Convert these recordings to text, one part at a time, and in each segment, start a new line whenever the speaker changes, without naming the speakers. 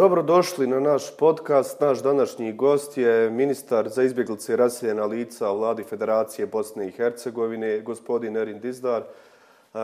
Dobrodošli na naš podcast. Naš današnji gost je ministar za izbjeglice i raseljena lica vladi Federacije Bosne i Hercegovine, gospodin Erin Dizdar.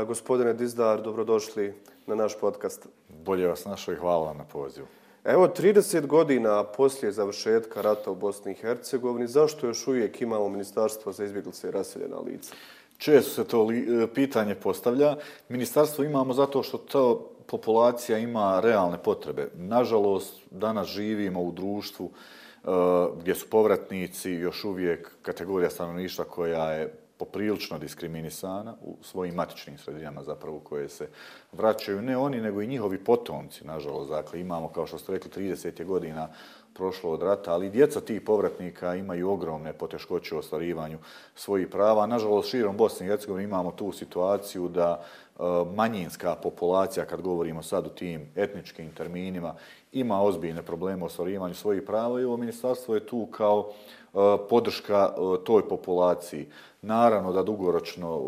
Gospodine Dizdar, dobrodošli na naš podcast.
Bolje vas našo i hvala na pozivu.
Evo, 30 godina poslije završetka rata u Bosni i Hercegovini, zašto još uvijek imamo Ministarstvo za izbjeglice i raseljena lica?
Često se to li, pitanje postavlja. Ministarstvo imamo zato što to populacija ima realne potrebe. Nažalost, danas živimo u društvu uh, gdje su povratnici još uvijek kategorija stanovništva koja je poprilično diskriminisana u svojim matičnim sredinama zapravo koje se vraćaju. Ne oni, nego i njihovi potomci, nažalost. Dakle, imamo, kao što ste rekli, 30. godina prošlo od rata, ali djeca tih povratnika imaju ogromne poteškoće u ostvarivanju svojih prava. Nažalost, širom Bosne i Hercegovine imamo tu situaciju da Eh, manjinska populacija, kad govorimo sad u tim etničkim terminima, ima ozbiljne probleme u ostvarivanju svojih prava i ovo ministarstvo je tu kao eh, podrška eh, toj populaciji. Naravno da dugoročno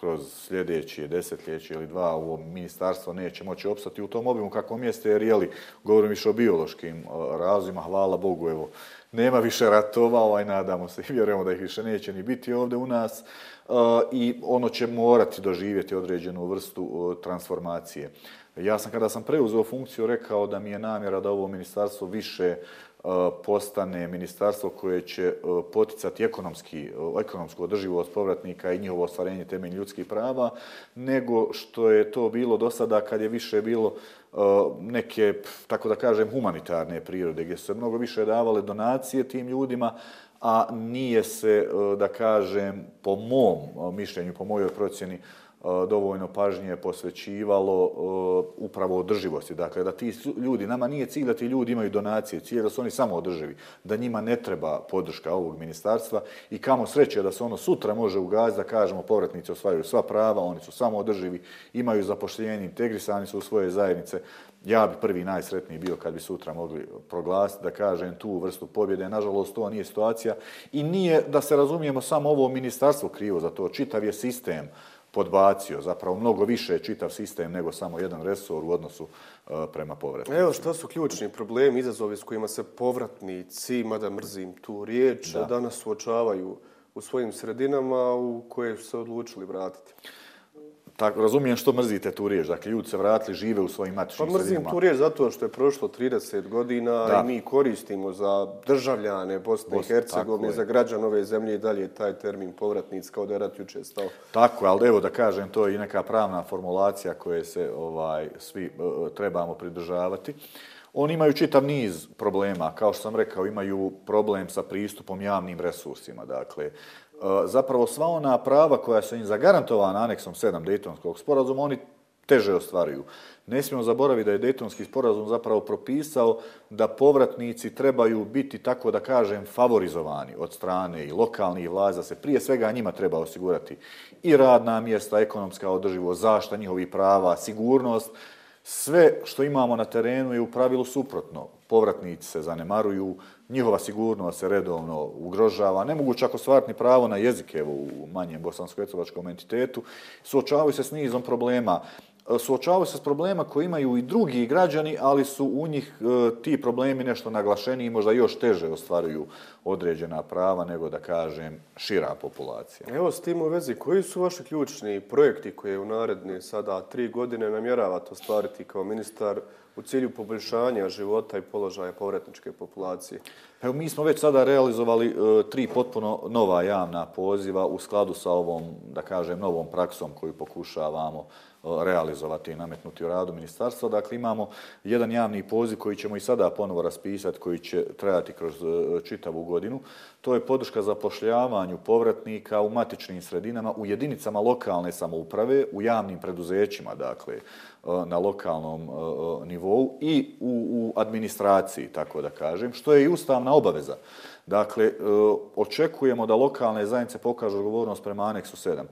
kroz sljedeće desetljeće ili dva ovo ministarstvo neće moći opstati u tom obimu kakvom mjeste, jer jeli, govorim više o biološkim razima, hvala Bogu, evo, nema više ratova, ovaj, nadamo se i vjerujemo da ih više neće ni biti ovdje u nas i ono će morati doživjeti određenu vrstu transformacije. Ja sam kada sam preuzeo funkciju rekao da mi je namjera da ovo ministarstvo više postane ministarstvo koje će poticati ekonomski, ekonomsku održivost povratnika i njihovo ostvarenje temelj ljudskih prava, nego što je to bilo do sada kad je više bilo neke, tako da kažem, humanitarne prirode, gdje su se mnogo više davale donacije tim ljudima, a nije se, e, da kažem, po mom e, mišljenju, po mojoj procjeni, e, dovoljno pažnje posvećivalo upravo održivosti. Dakle, da ti ljudi, nama nije cilj da ti ljudi imaju donacije, cilj je da su oni samo održivi, da njima ne treba podrška ovog ministarstva i kamo sreće da se ono sutra može ugaziti da kažemo povratnici osvajaju sva prava, oni su samo održivi, imaju zapošljenje, integrisani su u svoje zajednice. Ja bi prvi najsretniji bio kad bi sutra mogli proglasiti da kažem tu vrstu pobjede. Nažalost, to nije situacija i nije da se razumijemo samo ovo ministarstvo krivo za to. Čitav je sistem podbacio, zapravo mnogo više čitav sistem nego samo jedan resor u odnosu uh, prema povratnicima.
Evo što su ključni problemi, izazovi s kojima se povratnici, mada mrzim tu riječ, da. danas suočavaju u svojim sredinama u koje su se odlučili vratiti.
Tako, razumijem što mrzite tu riječ. Dakle, ljudi se vratili, žive u svojim matičnim
sredinama. Pa mrzim tu riječ zato što je prošlo 30 godina da. i mi koristimo za državljane Bosne i Hercegovine, za građan ove zemlje i dalje taj termin povratnic kao da je rat juče stao.
Tako, ali evo da kažem, to je i neka pravna formulacija koje se ovaj svi uh, trebamo pridržavati. Oni imaju čitav niz problema, kao što sam rekao, imaju problem sa pristupom javnim resursima. Dakle, E, zapravo sva ona prava koja su im zagarantovana aneksom 7 Dejtonskog sporazuma, oni teže ostvaruju. Ne smijemo zaboraviti da je Dejtonski sporazum zapravo propisao da povratnici trebaju biti, tako da kažem, favorizovani od strane i lokalnih vlaza, se prije svega njima treba osigurati i radna mjesta, ekonomska održivost, zašta njihovih prava, sigurnost. Sve što imamo na terenu je u pravilu suprotno. Povratnici se zanemaruju, njihova sigurnost se redovno ugrožava, ne mogu čak ostvariti pravo na jezik evo, u manjem bosansko-ecevačkom entitetu, suočavaju se s nizom problema. E, suočavaju se s problema koji imaju i drugi građani, ali su u njih e, ti problemi nešto naglašeni i možda još teže ostvaruju određena prava nego da kažem šira populacija.
Evo s tim u vezi, koji su vaši ključni projekti koje u naredne sada tri godine namjeravate ostvariti kao ministar u cilju poboljšanja života i položaja povratničke populacije?
Evo, mi smo već sada realizovali e, tri potpuno nova javna poziva u skladu sa ovom, da kažem, novom praksom koju pokušavamo realizovati i nametnuti u radu ministarstva. Dakle, imamo jedan javni poziv koji ćemo i sada ponovo raspisati, koji će trajati kroz e, čitavu godinu godinu. To je podrška za pošljavanju povratnika u matičnim sredinama, u jedinicama lokalne samouprave, u javnim preduzećima, dakle, e, na lokalnom e, e, nivou i u, u administraciji, tako da kažem, što je i ustavna obaveza. Dakle, očekujemo da lokalne zajednice pokažu odgovornost prema aneksu 7.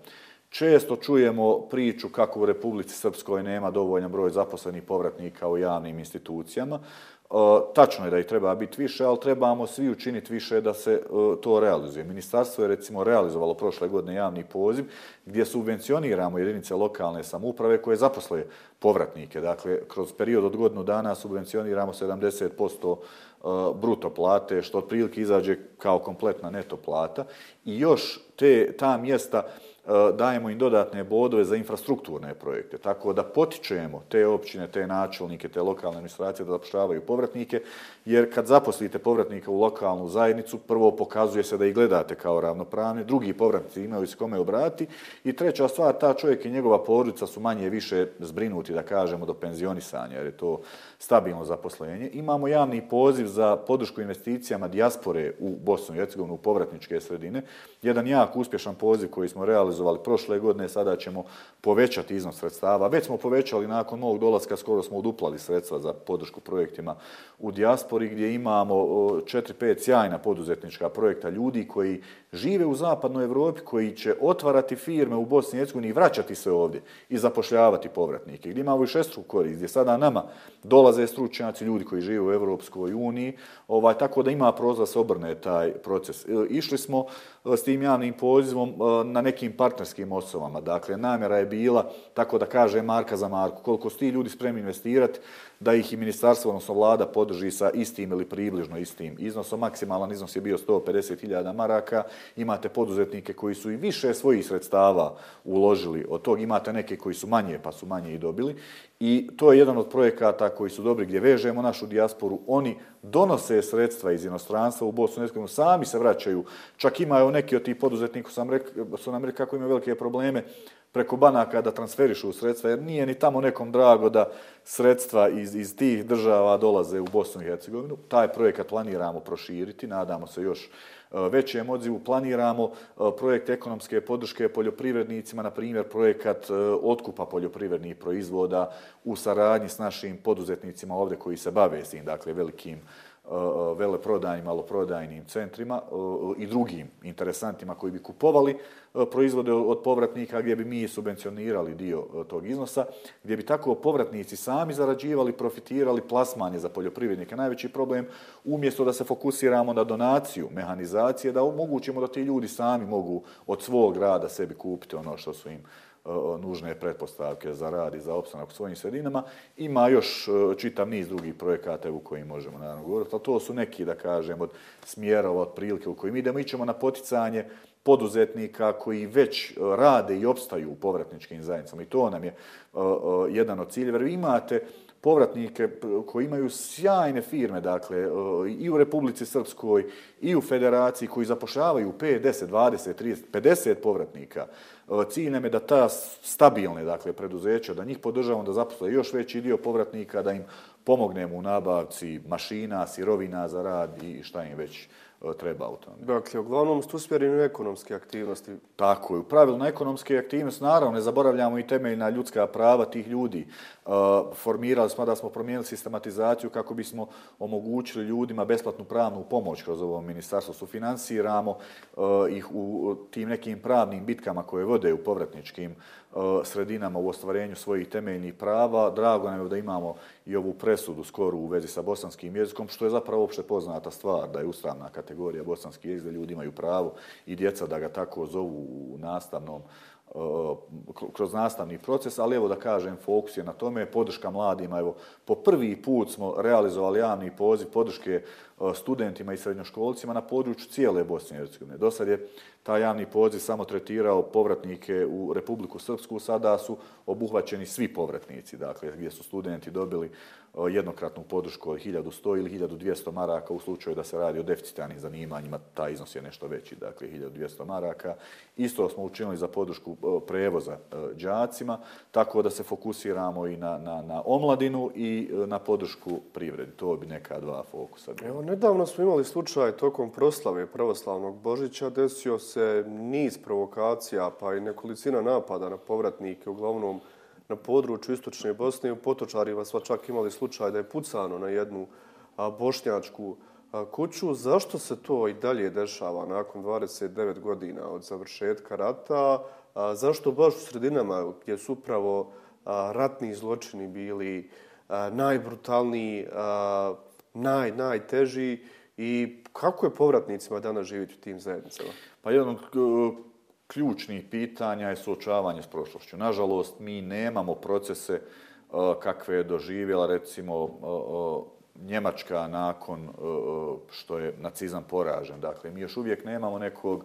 Često čujemo priču kako u Republici Srpskoj nema dovoljan broj zaposlenih povratnika u javnim institucijama. E, tačno je da ih treba biti više, ali trebamo svi učiniti više da se e, to realizuje. Ministarstvo je recimo realizovalo prošle godine javni poziv gdje subvencioniramo jedinice lokalne samuprave koje zaposle povratnike. Dakle, kroz period od godinu dana subvencioniramo 70% e, bruto plate, što otprilike izađe kao kompletna neto plata. I još te, ta mjesta uh, E, dajemo im dodatne bodove za infrastrukturne projekte. Tako da potičujemo te općine, te načelnike, te lokalne administracije da zapošljavaju povratnike, jer kad zaposlite povratnika u lokalnu zajednicu, prvo pokazuje se da ih gledate kao ravnopravni, drugi povratnici imaju se kome obrati i treća stvar, ta čovjek i njegova porodica su manje više zbrinuti, da kažemo, do penzionisanja, jer je to stabilno zaposlenje. Imamo javni poziv za podršku investicijama dijaspore u Bosnu i Hercegovini, u povratničke sredine. Jedan jak uspješan poziv koji smo realizovali prošle godine, sada ćemo povećati iznos sredstava. Već smo povećali nakon novog dolaska, skoro smo uduplali sredstva za podršku projektima u dijaspori, gdje imamo 4-5 sjajna poduzetnička projekta ljudi koji žive u zapadnoj Evropi, koji će otvarati firme u Bosni i Hercegovini i vraćati se ovdje i zapošljavati povratnike. Gdje imamo i šestru korist, gdje sada nama dolaze stručnjaci, ljudi koji žive u Evropskoj uniji, ovaj, tako da ima prozor se obrne taj proces. E, išli smo e, s tim javnim pozivom e, na nekim partnerskim osobama. Dakle, namjera je bila, tako da kaže Marka za Marku, koliko su ti ljudi spremni investirati, da ih i ministarstvo, odnosno vlada, podrži sa istim ili približno istim iznosom. Maksimalan iznos je bio 150.000 maraka. Imate poduzetnike koji su i više svojih sredstava uložili od tog. Imate neke koji su manje, pa su manje i dobili. I to je jedan od projekata koji su dobri gdje vežemo našu dijasporu. Oni donose sredstva iz inostranstva u Bosnu i Hercegovinu, sami se vraćaju. Čak imaju neki od tih poduzetnika, sam rek, su nam rekli kako imaju velike probleme preko banaka da transferišu sredstva, jer nije ni tamo nekom drago da sredstva iz, iz tih država dolaze u Bosnu i Hercegovinu. Taj projekat planiramo proširiti, nadamo se još e, većem odzivu. Planiramo e, projekt ekonomske podrške poljoprivrednicima, na primjer projekat e, otkupa poljoprivrednih proizvoda u saradnji s našim poduzetnicima ovdje koji se bave s tim, dakle velikim Uh, uh, veleprodajnim, maloprodajnim centrima uh, i drugim interesantima koji bi kupovali proizvode od povratnika gdje bi mi subvencionirali dio tog iznosa, gdje bi tako povratnici sami zarađivali, profitirali plasmanje za poljoprivrednike. Najveći problem, umjesto da se fokusiramo na donaciju, mehanizacije, da omogućimo da ti ljudi sami mogu od svog rada sebi kupiti ono što su im E, nužne pretpostavke za rad i za opstanak u svojim sredinama. Ima još e, čitav niz drugih projekata u kojim možemo naravno govoriti, ali to su neki, da kažem, od smjerova, od prilike u kojim idemo. Ićemo na poticanje poduzetnika koji već e, rade i opstaju u povratničkim zajednicama i to nam je jedan od ciljeva. Vi imate povratnike koji imaju sjajne firme, dakle, i u Republici Srpskoj, i u Federaciji, koji zapošljavaju 5, 10, 20, 30, 50 povratnika. Cilj nam je da ta stabilne, dakle, preduzeća, da njih podržavamo da zaposle još veći dio povratnika, da im pomognemo u nabavci mašina, sirovina za rad i šta im već E, treba u tome.
Dakle, uglavnom ste usmjereni u ekonomske aktivnosti.
Tako je. U pravilu na ekonomske aktivnosti, naravno, ne zaboravljamo i temeljna ljudska prava tih ljudi. Formirali smo da smo promijenili sistematizaciju kako bismo omogućili ljudima besplatnu pravnu pomoć kroz ovo ministarstvo. Sufinansiramo ih u tim nekim pravnim bitkama koje vode u povratničkim sredinama u ostvarenju svojih temeljnih prava. Drago nam je da imamo i ovu presudu skoru u vezi sa bosanskim jezikom, što je zapravo opšte poznata stvar, da je ustavna kategorija bosanski jezik, da ljudi imaju pravo i djeca da ga tako zovu u nastavnom Eh, kroz nastavni proces, ali evo da kažem, fokus je na tome, podrška mladima, evo, po prvi put smo realizovali javni poziv podrške E, studentima i srednjoškolcima na području cijele Bosne i Hercegovine. Do sad je taj javni poziv samo tretirao povratnike u Republiku Srpsku, sada su obuhvaćeni svi povratnici, dakle, gdje su studenti dobili e, jednokratnu podršku od 1100 ili 1200 maraka u slučaju da se radi o deficitarnim zanimanjima, taj iznos je nešto veći, dakle 1200 maraka. Isto smo učinili za podršku e, prevoza džacima, tako da se fokusiramo i na, na, na omladinu i na podršku privredi. To bi neka dva fokusa.
Evo, nedavno smo imali slučaj tokom proslave pravoslavnog Božića, desio se niz provokacija, pa i nekolicina napada na povratnike, uglavnom na području Istočne Bosne. U Potočarima sva čak imali slučaj da je pucano na jednu bošnjačku kuću. Zašto se to i dalje dešava nakon 29 godina od završetka rata? Zašto baš u sredinama gdje su upravo ratni zločini bili najbrutalniji, naj, najteži i kako je povratnicima danas živjeti u tim zajednicama?
Pa jedan od e, ključnih pitanja je suočavanje s prošlošću. Nažalost, mi nemamo procese e, kakve je doživjela, recimo, e, Njemačka nakon što je nacizam poražen. Dakle, mi još uvijek nemamo nekog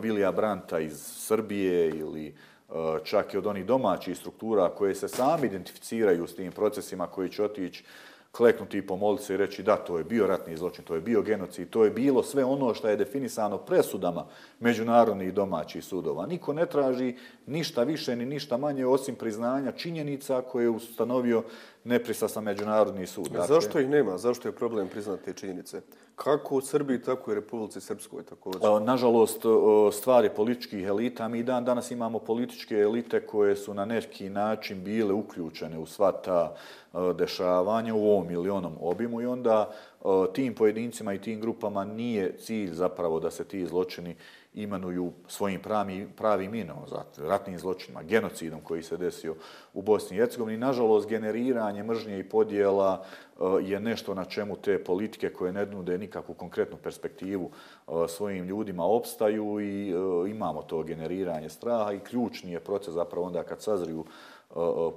Vilija Branta iz Srbije ili čak i od onih domaćih struktura koje se sami identificiraju s tim procesima koji će otići kleknuti i pomoliti se i reći da, to je bio ratni zločin, to je bio genocid, to je bilo sve ono što je definisano presudama međunarodnih i domaćih sudova. Niko ne traži ništa više ni ništa manje osim priznanja činjenica koje je ustanovio neprisasan međunarodni sud.
Dakle, zašto ih nema? Zašto je problem priznati te činjenice? Kako u Srbiji, tako i Republici Srpskoj također?
Nažalost, stvari političkih elita, mi dan danas imamo političke elite koje su na neki način bile uključene u sva ta dešavanja u ovom ili onom obimu i onda tim pojedincima i tim grupama nije cilj zapravo da se ti zločini imenuju svojim pravim, pravim imenom, ratnim zločinima, genocidom koji se desio u Bosni i Hercegovini. Nažalost, generiranje mržnje i podjela eh, je nešto na čemu te politike koje ne nude nikakvu konkretnu perspektivu eh, svojim ljudima opstaju i eh, imamo to generiranje straha i ključni je proces zapravo onda kad sazriju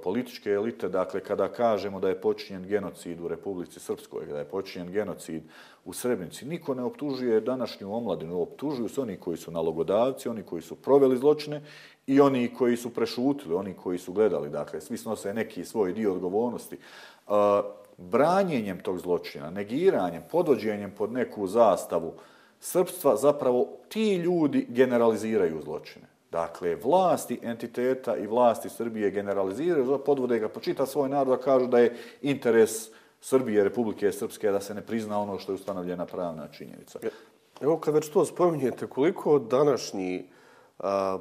političke elite, dakle, kada kažemo da je počinjen genocid u Republici Srpskoj, da je počinjen genocid u Srebrenici, niko ne optužuje današnju omladinu, optužuju se oni koji su nalogodavci, oni koji su proveli zločine i oni koji su prešutili, oni koji su gledali, dakle, svi snose neki svoj dio odgovornosti. E, branjenjem tog zločina, negiranjem, podvođenjem pod neku zastavu srpstva, zapravo ti ljudi generaliziraju zločine. Dakle, vlasti entiteta i vlasti Srbije generaliziraju, podvode ga počita svoj narod, da kažu da je interes Srbije, Republike Srpske, da se ne prizna ono što je ustanovljena pravna činjenica.
E, evo, kad već to spominjete, koliko današnji a,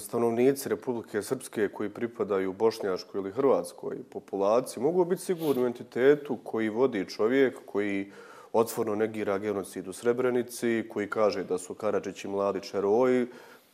stanovnici Republike Srpske koji pripadaju Bošnjaškoj ili Hrvatskoj populaciji mogu biti sigurni u entitetu koji vodi čovjek koji otvorno negira genocid u Srebrenici, koji kaže da su Karadžić i Mladić heroji,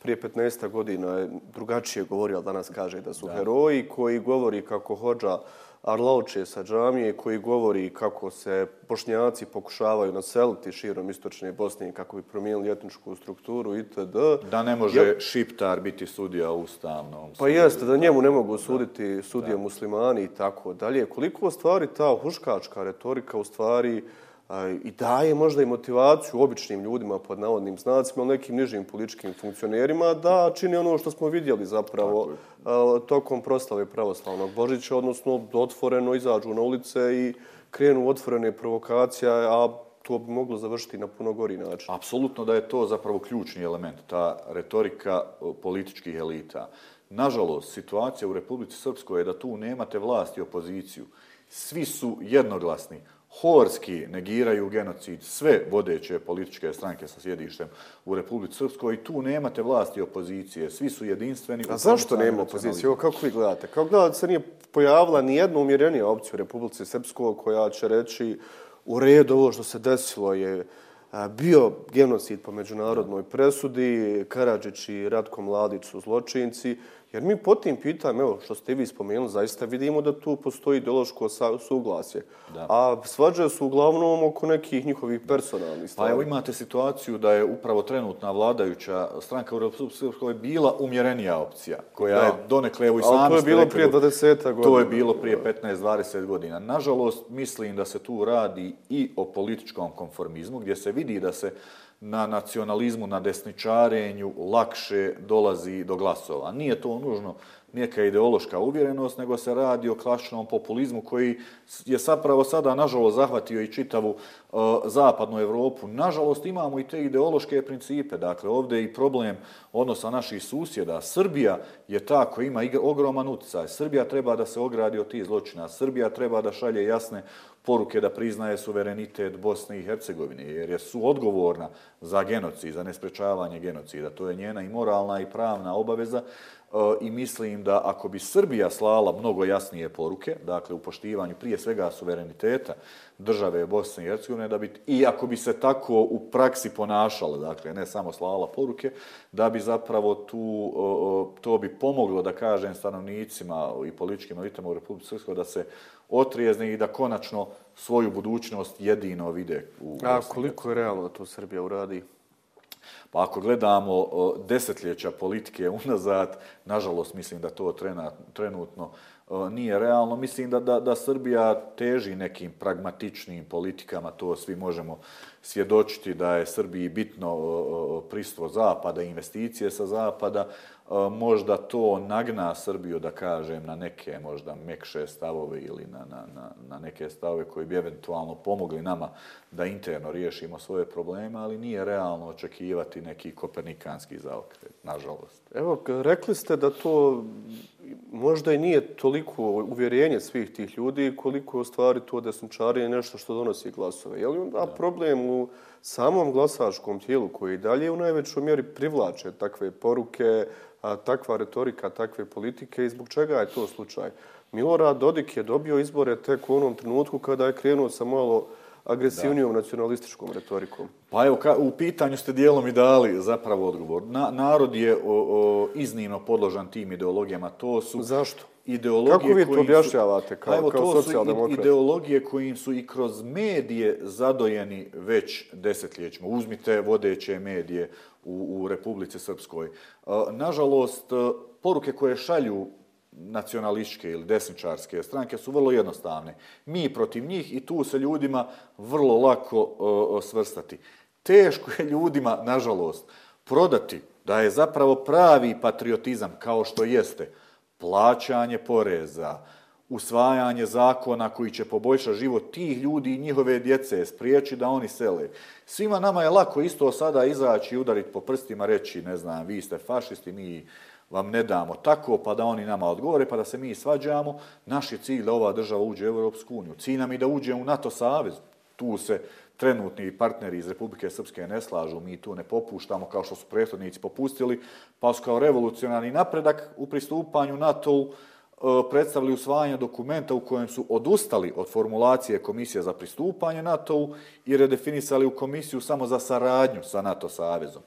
prije 15 godina je drugačije govorio, ali danas kaže da su da. heroji koji govori kako hođa Arlauče sa džamije, koji govori kako se bošnjaci pokušavaju naseliti širom istočne Bosne kako bi promijenili etničku strukturu itd.
Da ne može ja, šiptar biti sudija ustavno.
Pa jeste, da njemu ne mogu suditi sudije da. muslimani i tako dalje. Koliko stvari ta huškačka retorika u stvari i daje možda i motivaciju običnim ljudima pod navodnim znacima, ali nekim nižim političkim funkcionerima da čini ono što smo vidjeli zapravo tokom proslave pravoslavnog Božića, odnosno otvoreno izađu na ulice i krenu otvorene provokacije, a to bi moglo završiti na puno gori način.
Apsolutno da je to zapravo ključni element, ta retorika političkih elita. Nažalost, situacija u Republici Srpskoj je da tu nemate vlast i opoziciju. Svi su jednoglasni horski negiraju genocid. Sve vodeće političke stranke sa sjedištem u Republici Srpskoj. I tu nemate vlasti opozicije, svi su jedinstveni.
A zašto nema opozicije? Evo kako vi gledate? Kako gledate? Se nije pojavila ni jedna umjerenija opcija u Republici Srpskoj koja će reći u redu ovo što se desilo je bio genocid po međunarodnoj presudi, Karadžić i Ratko Mladić su zločinci, Jer mi po tim pitanjima, evo što ste vi spomenuli, zaista vidimo da tu postoji ideološko suglasje. Da. A svađaju su uglavnom oko nekih njihovih personalnih stvari.
Pa evo imate situaciju da je upravo trenutna vladajuća stranka u Republike bila umjerenija opcija, koja da. je donekle, evo i sami
to je bilo prije 20 godina.
To je bilo prije 15-20 godina. Nažalost, mislim da se tu radi i o političkom konformizmu, gdje se vidi da se na nacionalizmu, na desničarenju lakše dolazi do glasova. Nije to nužno neka ideološka uvjerenost, nego se radi o klasičnom populizmu koji je zapravo sada, nažalost, zahvatio i čitavu e, zapadnu Evropu. Nažalost, imamo i te ideološke principe. Dakle, ovdje je i problem odnosa naših susjeda. Srbija je ta koja ima ogroman utjecaj. Srbija treba da se ogradi od tih zločina. Srbija treba da šalje jasne poruke da priznaje suverenitet Bosne i Hercegovine, jer je su odgovorna za genocid, za nesprečavanje genocida. To je njena i moralna i pravna obaveza e, i mislim da ako bi Srbija slala mnogo jasnije poruke, dakle u poštivanju prije svega suvereniteta države Bosne i Hercegovine, da bi, i ako bi se tako u praksi ponašala, dakle ne samo slala poruke, da bi zapravo tu, e, e, to bi pomoglo, da kažem, stanovnicima i političkim elitama u Republike Srpskoj da se otrijezni i da konačno svoju budućnost jedino vide u
A koliko je realno da to Srbija uradi?
Pa ako gledamo desetljeća politike unazad, nažalost mislim da to trenutno nije realno. Mislim da, da, da Srbija teži nekim pragmatičnim politikama, to svi možemo svjedočiti da je Srbiji bitno pristvo Zapada, investicije sa Zapada, možda to nagna Srbiju, da kažem, na neke možda mekše stavove ili na, na, na, na neke stavove koji bi eventualno pomogli nama da interno riješimo svoje probleme, ali nije realno očekivati neki kopernikanski zaokret, nažalost.
Evo, rekli ste da to možda i nije toliko uvjerenje svih tih ljudi koliko u stvari to desničari je nešto što donosi glasove. Je li onda problem u samom glasačkom tijelu koji dalje u najvećoj mjeri privlače takve poruke, a, takva retorika, takve politike i zbog čega je to slučaj? Milorad Dodik je dobio izbore tek u onom trenutku kada je krenuo sa malo agresivnijom da. nacionalističkom retorikom.
Pa evo, ka, u pitanju ste dijelom i dali zapravo odgovor. Na, narod je o, o, iznimno podložan tim ideologijama. To su
Zašto?
Ideologije
Kako vi to objašnjavate kao, pa evo, kao socijaldemokrat?
To su ideologije kojim su i kroz medije zadojeni već desetljećima. Uzmite vodeće medije u, u Republici Srpskoj. Nažalost, poruke koje šalju nacionalističke ili desničarske stranke su vrlo jednostavne. Mi protiv njih i tu se ljudima vrlo lako uh, svrstati. Teško je ljudima, nažalost, prodati da je zapravo pravi patriotizam, kao što jeste, plaćanje poreza, usvajanje zakona koji će poboljšati život tih ljudi i njihove djece, spriječi da oni sele. Svima nama je lako isto sada izaći i udariti po prstima, reći, ne znam, vi ste fašisti, mi vam ne damo tako, pa da oni nama odgovore, pa da se mi svađamo. Naš je cilj da ova država uđe u Europsku uniju. Cilj nam je da uđe u NATO savez. Tu se trenutni partneri iz Republike Srpske ne slažu, mi tu ne popuštamo kao što su prethodnici popustili, pa su kao revolucionarni napredak u pristupanju NATO-u e, predstavili usvajanje dokumenta u kojem su odustali od formulacije Komisije za pristupanje NATO-u i redefinisali u komisiju samo za saradnju sa NATO savezom.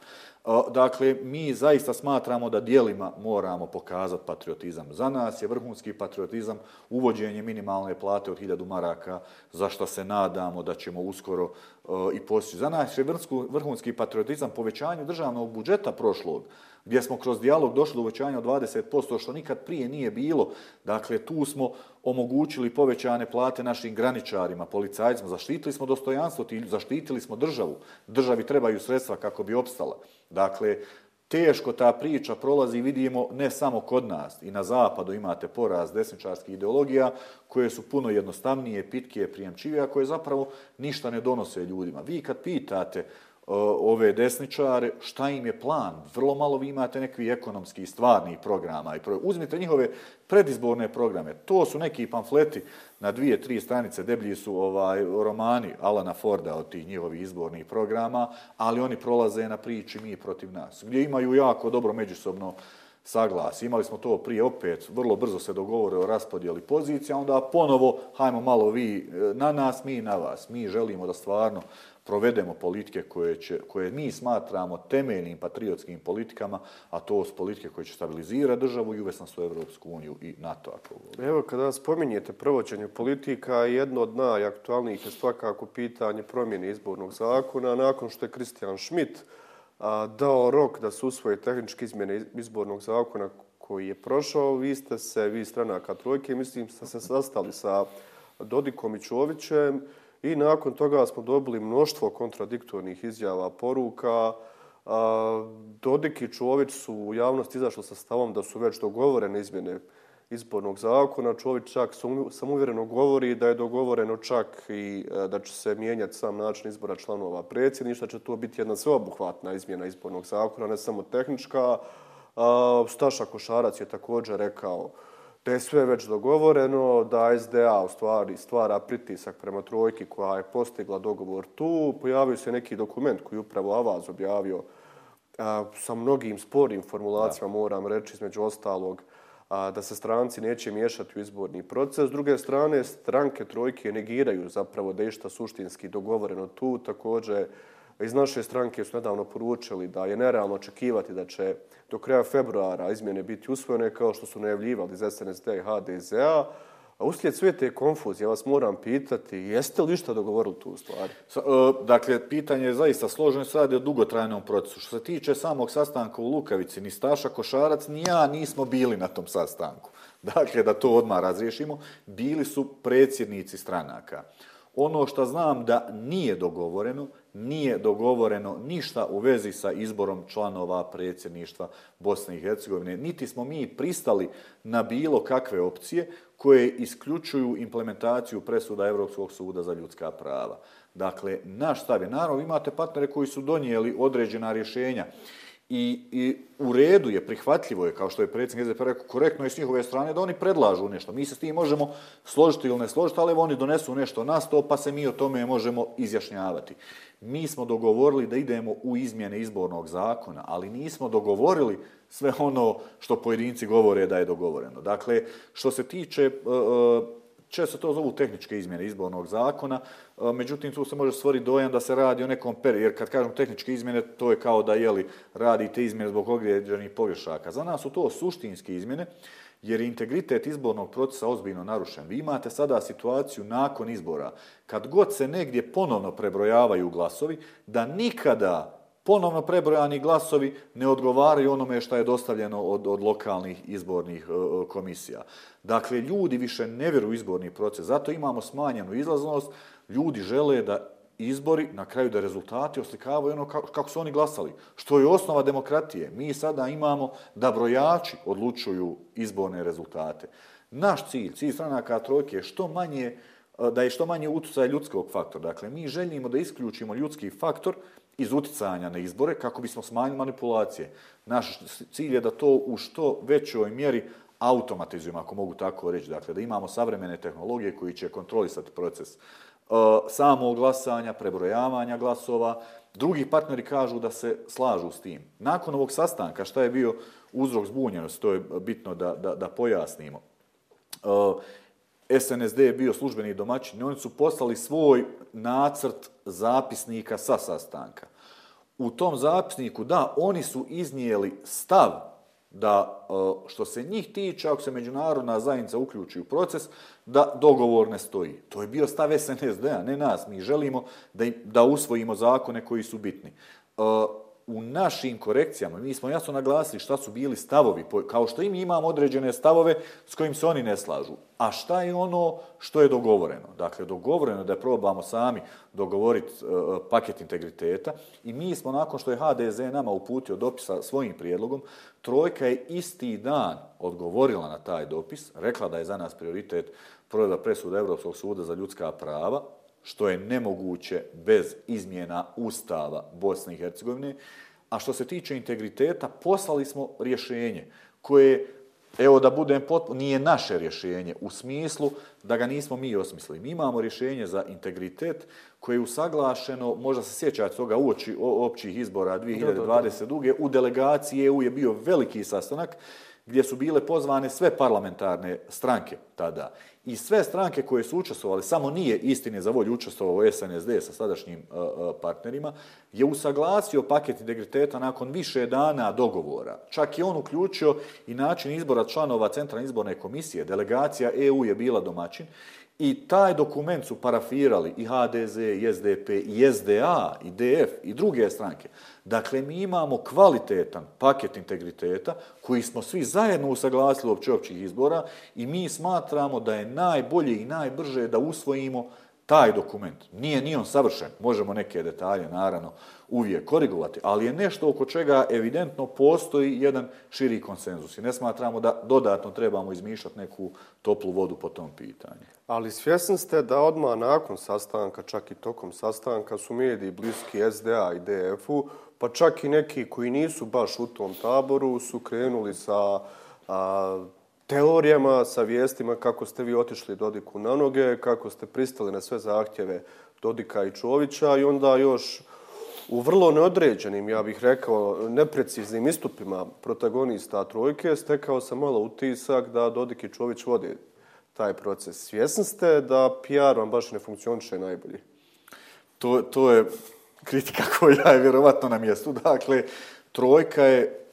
Dakle, mi zaista smatramo da dijelima moramo pokazati patriotizam. Za nas je vrhunski patriotizam uvođenje minimalne plate od 1000 maraka, za što se nadamo da ćemo uskoro i postići. Za nas je vrhunski patriotizam povećanje državnog budžeta prošlog, gdje smo kroz dijalog došli do uvećanja od 20%, što nikad prije nije bilo. Dakle, tu smo omogućili povećane plate našim graničarima, policajcima, zaštitili smo dostojanstvo, zaštitili smo državu. Državi trebaju sredstva kako bi opstala. Dakle, teško ta priča prolazi, vidimo, ne samo kod nas. I na zapadu imate poraz desničarskih ideologija koje su puno jednostavnije, pitkije, prijemčivije, a koje zapravo ništa ne donose ljudima. Vi kad pitate ove desničare, šta im je plan? Vrlo malo vi imate nekvi ekonomski stvarni programa. I Uzmite njihove predizborne programe. To su neki pamfleti na dvije, tri stranice, deblji su ovaj romani Alana Forda od tih njihovih izbornih programa, ali oni prolaze na priči mi protiv nas, gdje imaju jako dobro međusobno saglas. Imali smo to prije opet, vrlo brzo se dogovore o raspodijeli pozicija, onda ponovo, hajmo malo vi e, na nas, mi na vas. Mi želimo da stvarno provedemo politike koje, će, koje mi smatramo temeljnim patriotskim politikama, a to su politike koje će stabilizirati državu i uvesti nas u Evropsku uniju i NATO. Ako
Evo, kada spominjete provođenje politika, jedno od najaktualnijih je svakako pitanje promjene izbornog zakona. Nakon što je Kristijan Schmidt a, dao rok da se usvoje tehničke izmjene izbornog zakona koji je prošao, vi ste se, vi stranaka trojke, mislim, ste se sastali sa Dodikom i Čovićem, I nakon toga smo dobili mnoštvo kontradiktornih izjava, poruka. Dodik i Čović su u javnosti izašli sa stavom da su već dogovorene izmjene izbornog zakona. Čović čak samuvjereno govori da je dogovoreno čak i e, da će se mijenjati sam način izbora članova predsjedništva. Će to biti jedna sveobuhvatna izmjena izbornog zakona, ne samo tehnička. Staša Košarac je također rekao da je sve već dogovoreno, da SDA u stvari stvara pritisak prema trojki koja je postigla dogovor tu. Pojavio se neki dokument koji upravo Avaz objavio a, sa mnogim sporim formulacijama, da. moram reći, između ostalog, a, da se stranci neće miješati u izborni proces. S druge strane, stranke trojke negiraju zapravo da je šta suštinski dogovoreno tu. Također, iz naše stranke su nedavno poručili da je nerealno očekivati da će do kraja februara izmjene biti usvojene kao što su najavljivali iz SNSD i HDZ-a. A uslijed sve te konfuzije, ja vas moram pitati, jeste li šta dogovorili tu stvari?
E, dakle, pitanje je zaista složeno, se radi o dugotrajnom procesu. Što se tiče samog sastanka u Lukavici, ni Staša Košarac, ni ja nismo bili na tom sastanku. Dakle, da to odmah razriješimo, bili su predsjednici stranaka. Ono što znam da nije dogovoreno, nije dogovoreno ništa u vezi sa izborom članova predsjedništva Bosne i Hercegovine. Niti smo mi pristali na bilo kakve opcije koje isključuju implementaciju presuda Evropskog suda za ljudska prava. Dakle, naš stav je, naravno, imate partnere koji su donijeli određena rješenja I, I u redu je, prihvatljivo je, kao što je predsjednik SDP rekao, korektno je s njihove strane da oni predlažu nešto. Mi se s tim možemo složiti ili ne složiti, ali oni donesu nešto na sto, pa se mi o tome možemo izjašnjavati. Mi smo dogovorili da idemo u izmjene izbornog zakona, ali nismo dogovorili sve ono što pojedinci govore da je dogovoreno. Dakle, što se tiče uh, često to zovu tehničke izmjene izbornog zakona, e, međutim tu se može stvoriti dojam da se radi o nekom periodu, jer kad kažem tehničke izmjene, to je kao da jeli, radite izmjene zbog određenih pogrešaka. Za nas su to suštinske izmjene, jer integritet izbornog procesa ozbiljno narušen. Vi imate sada situaciju nakon izbora, kad god se negdje ponovno prebrojavaju glasovi, da nikada ponovno prebrojani glasovi ne odgovaraju onome što je dostavljeno od, od lokalnih izbornih e, e komisija. Dakle, ljudi više ne vjeruju izborni proces, zato imamo smanjenu izlaznost, ljudi žele da izbori, na kraju da rezultati oslikavaju ono kako, kako su oni glasali. Što je osnova demokratije. Mi sada imamo da brojači odlučuju izborne rezultate. Naš cilj, cilj stranaka trojke je što manje e, da je što manje utjecaj ljudskog faktora. Dakle, mi želimo da isključimo ljudski faktor iz uticanja na izbore kako bismo smanjili manipulacije. Naš cilj je da to u što većoj mjeri automatizujemo, ako mogu tako reći. Dakle, da imamo savremene tehnologije koji će kontrolisati proces uh, samog glasanja, prebrojavanja glasova. Drugi partneri kažu da se slažu s tim. Nakon ovog sastanka, šta je bio uzrok zbunjenosti, to je bitno da, da, da pojasnimo. E, SNSD je bio službeni domaćin, oni su poslali svoj nacrt zapisnika sa sastanka. U tom zapisniku, da, oni su iznijeli stav da e, što se njih tiče, ako se međunarodna zajednica uključi u proces, da dogovor ne stoji. To je bio stav SNSD-a, ne nas. Mi želimo da, da usvojimo zakone koji su bitni. E, U našim korekcijama, mi smo jasno naglasili šta su bili stavovi, kao što i mi imamo određene stavove s kojim se oni ne slažu. A šta je ono što je dogovoreno? Dakle, dogovoreno da probamo sami dogovoriti e, e, paket integriteta i mi smo, nakon što je HDZ nama uputio dopisa svojim prijedlogom, Trojka je isti dan odgovorila na taj dopis, rekla da je za nas prioritet provedba presuda Evropskog suda za ljudska prava, što je nemoguće bez izmjena Ustava Bosne i Hercegovine. A što se tiče integriteta, poslali smo rješenje koje, evo da budem potpuno, nije naše rješenje u smislu da ga nismo mi osmislili. Mi imamo rješenje za integritet koje je usaglašeno, možda se sjećate toga uoči općih izbora 2022. U delegaciji EU je bio veliki sastanak gdje su bile pozvane sve parlamentarne stranke tada. I sve stranke koje su učestvovali, samo nije istine za volju učestvovao SNSD sa sadašnjim uh, partnerima, je usaglasio paket integriteta nakon više dana dogovora. Čak je on uključio i način izbora članova Centralne izborne komisije. Delegacija EU je bila domaćin I taj dokument su parafirali i HDZ, i SDP, i SDA, i DF, i druge stranke. Dakle, mi imamo kvalitetan paket integriteta koji smo svi zajedno usaglasili uopće općih izbora i mi smatramo da je najbolje i najbrže da usvojimo taj dokument. Nije ni on savršen, možemo neke detalje, naravno, uvijek korigovati, ali je nešto oko čega evidentno postoji jedan širi konsenzus i ne smatramo da dodatno trebamo izmišljati neku toplu vodu po tom pitanju.
Ali svjesni ste da odmah nakon sastanka, čak i tokom sastanka, su mediji bliski SDA i DF-u, pa čak i neki koji nisu baš u tom taboru su krenuli sa a, teorijama, sa vijestima kako ste vi otišli Dodiku na noge, kako ste pristali na sve zahtjeve Dodika i Čovića i onda još u vrlo neodređenim, ja bih rekao, nepreciznim istupima protagonista trojke, stekao sam malo utisak da Dodik i Čović vode taj proces. Svjesni ste da PR vam baš ne funkcioniše najbolje?
To, to je kritika koja je vjerovatno na mjestu. Dakle, trojka je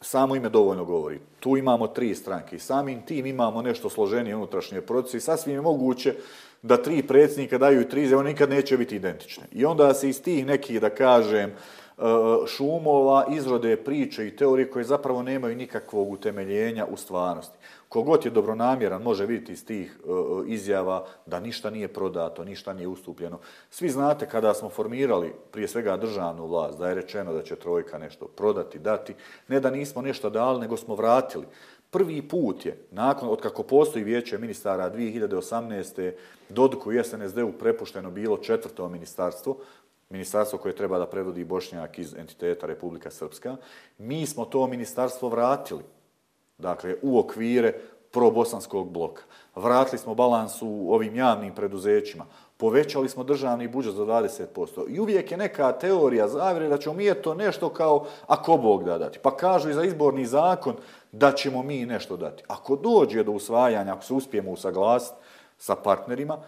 samo ime dovoljno govori. Tu imamo tri stranke i samim tim imamo nešto složenije unutrašnje procese i sasvim je moguće da tri predsjednika daju tri izjave, nikad neće biti identične. I onda se iz tih nekih, da kažem, e, šumova izrode priče i teorije koje zapravo nemaju nikakvog utemeljenja u stvarnosti. Kogod je dobronamjeran može vidjeti iz tih e, e, izjava da ništa nije prodato, ništa nije ustupljeno. Svi znate kada smo formirali prije svega državnu vlast, da je rečeno da će trojka nešto prodati, dati, ne da nismo nešto dali, nego smo vratili. Prvi put je, nakon od kako postoji vijeće ministara 2018. Dodku i SNSD-u prepušteno bilo četvrto ministarstvo, ministarstvo koje treba da predvodi Bošnjak iz entiteta Republika Srpska, mi smo to ministarstvo vratili, dakle, u okvire probosanskog bloka. Vratili smo balans u ovim javnim preduzećima, povećali smo državni budžet za 20%. I uvijek je neka teorija zavire da ćemo mi je to nešto kao ako Bog da dati. Pa kažu i za izborni zakon da ćemo mi nešto dati. Ako dođe do usvajanja, ako se uspijemo usaglasiti sa partnerima,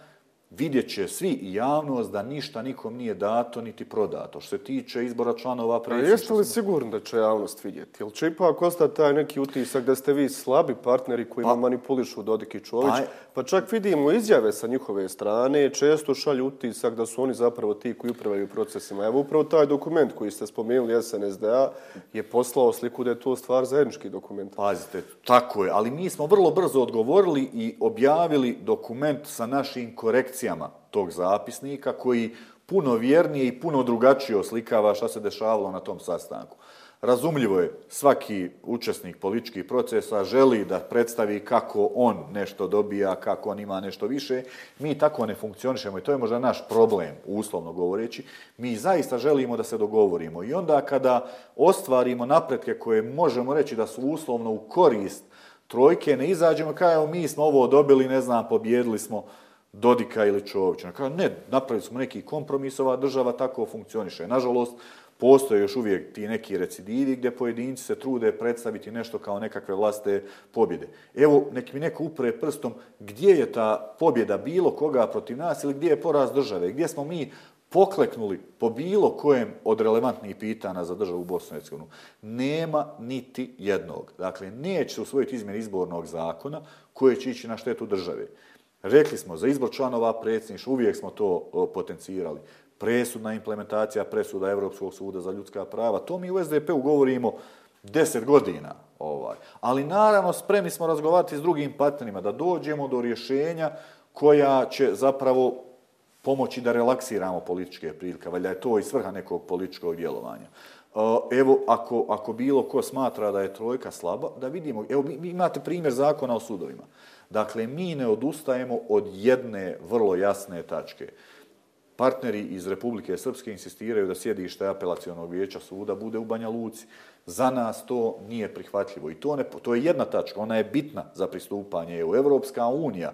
vidjet će svi i javnost da ništa nikom nije dato niti prodato. Što se tiče izbora članova
predsjedništva... Jeste li sigurni da će javnost vidjeti? Ili će ipak ostati taj neki utisak da ste vi slabi partneri koji pa, manipulišu Dodik i Čović? Pa, pa čak vidimo izjave sa njihove strane, često šalju utisak da su oni zapravo ti koji upravaju procesima. Evo upravo taj dokument koji ste spomenuli SNSD-a je poslao sliku da je to stvar zajednički dokument.
Pazite, tako je. Ali mi smo vrlo brzo odgovorili i objavili dokument sa našim korekcijama sekcijama tog zapisnika koji puno vjernije i puno drugačije oslikava šta se dešavalo na tom sastanku. Razumljivo je, svaki učesnik političkih procesa želi da predstavi kako on nešto dobija, kako on ima nešto više. Mi tako ne funkcionišemo i to je možda naš problem, uslovno govoreći. Mi zaista želimo da se dogovorimo i onda kada ostvarimo napretke koje možemo reći da su uslovno u korist trojke, ne izađemo kao mi smo ovo dobili, ne znam, pobjedili smo Dodika ili Čovića. Kao, ne, napravili smo neki kompromis, ova država tako funkcioniše. Nažalost, postoje još uvijek ti neki recidivi gdje pojedinci se trude predstaviti nešto kao nekakve vlaste pobjede. Evo, nek mi neko upre prstom gdje je ta pobjeda bilo koga protiv nas ili gdje je poraz države, gdje smo mi pokleknuli po bilo kojem od relevantnih pitana za državu Bosnu i Hercegovinu. Nema niti jednog. Dakle, neće se usvojiti izmjen izbornog zakona koje će ići na štetu države. Rekli smo, za izbor članova predsjedništva, uvijek smo to potencirali. Presudna implementacija presuda Evropskog suda za ljudska prava. To mi u SDP-u govorimo deset godina. Ovaj. Ali naravno spremni smo razgovarati s drugim partnerima da dođemo do rješenja koja će zapravo pomoći da relaksiramo političke prilike. Valjda je to i svrha nekog političkog djelovanja. E, evo, ako, ako bilo ko smatra da je trojka slaba, da vidimo. Evo, vi imate primjer zakona o sudovima. Dakle, mi ne odustajemo od jedne vrlo jasne tačke. Partneri iz Republike Srpske insistiraju da sjedište apelacijonog vijeća suda bude u Banja Luci. Za nas to nije prihvatljivo. I to, ne, to je jedna tačka, ona je bitna za pristupanje u Evropska unija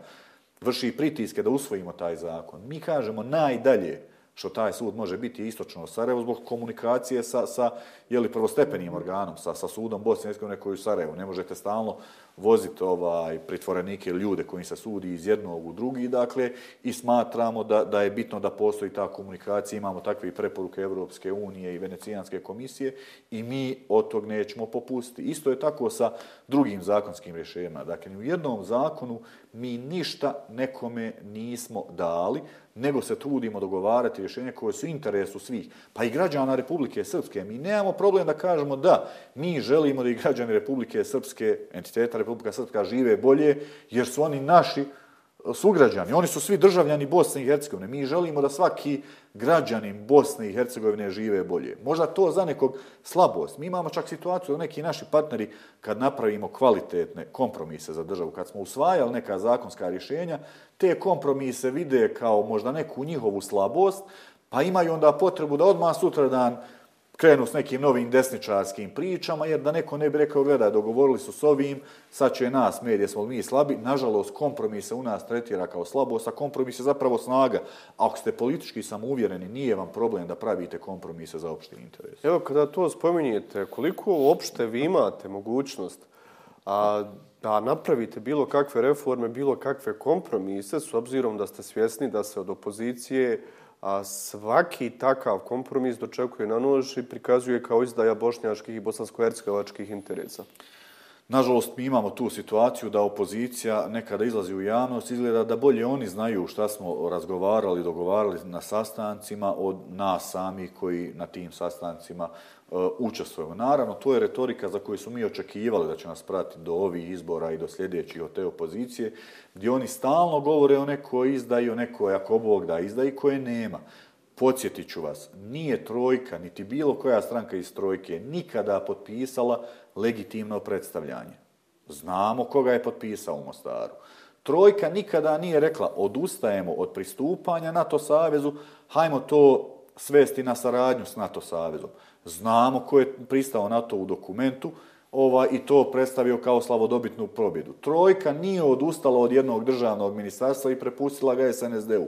vrši pritiske da usvojimo taj zakon. Mi kažemo najdalje što taj sud može biti istočno Sarajevo zbog komunikacije sa, sa jeli, prvostepenim organom, sa, sa sudom Bosne i Hercegovine koji u Sarajevu. Ne možete stalno voziti ovaj pritvorenike ljude koji se sudi iz jednog u drugi, dakle, i smatramo da, da je bitno da postoji ta komunikacija, imamo takve preporuke Evropske unije i Venecijanske komisije i mi od tog nećemo popustiti. Isto je tako sa drugim zakonskim rješenjima. Dakle, u jednom zakonu mi ništa nekome nismo dali, nego se trudimo dogovarati rješenje koje su interesu svih, pa i građana Republike Srpske. Mi nemamo problem da kažemo da mi želimo da i građani Republike Srpske, entiteta Republika Srpska, žive bolje, jer su oni naši sugrađani. Oni su svi državljani Bosne i Hercegovine. Mi želimo da svaki građanin Bosne i Hercegovine žive bolje. Možda to za nekog slabost. Mi imamo čak situaciju da neki naši partneri, kad napravimo kvalitetne kompromise za državu, kad smo usvajali neka zakonska rješenja, te kompromise vide kao možda neku njihovu slabost, pa imaju onda potrebu da odmah sutra dan krenu s nekim novim desničarskim pričama, jer da neko ne bi rekao, gledaj, dogovorili su s ovim, sad će nas, medije smo mi slabi, nažalost, kompromise u nas tretira kao slabost, a kompromis je zapravo snaga. A ako ste politički samouvjereni, nije vam problem da pravite kompromise za opšti interes.
Evo, kada to spominjete, koliko uopšte vi imate mogućnost a, da napravite bilo kakve reforme, bilo kakve kompromise, s obzirom da ste svjesni da se od opozicije a svaki takav kompromis dočekuje na nož i prikazuje kao izdaja bošnjačkih i bosansko-hercegovačkih interesa.
Nažalost, mi imamo tu situaciju da opozicija nekada izlazi u javnost, izgleda da bolje oni znaju šta smo razgovarali, dogovarali na sastancima od nas sami koji na tim sastancima uh, E, učestvujemo. Naravno, to je retorika za koju su mi očekivali da će nas pratiti do ovih izbora i do sljedećih od te opozicije, gdje oni stalno govore o nekoj izdaji, o nekoj ako Bog da izdaji, koje nema. Podsjetit ću vas, nije trojka, niti bilo koja stranka iz trojke nikada potpisala legitimno predstavljanje. Znamo koga je potpisao u Mostaru. Trojka nikada nije rekla odustajemo od pristupanja NATO savezu, hajmo to svesti na saradnju s NATO savezom. Znamo ko je pristao na to u dokumentu ova, i to predstavio kao slavodobitnu probjedu. Trojka nije odustala od jednog državnog ministarstva i prepustila ga SNSD-u.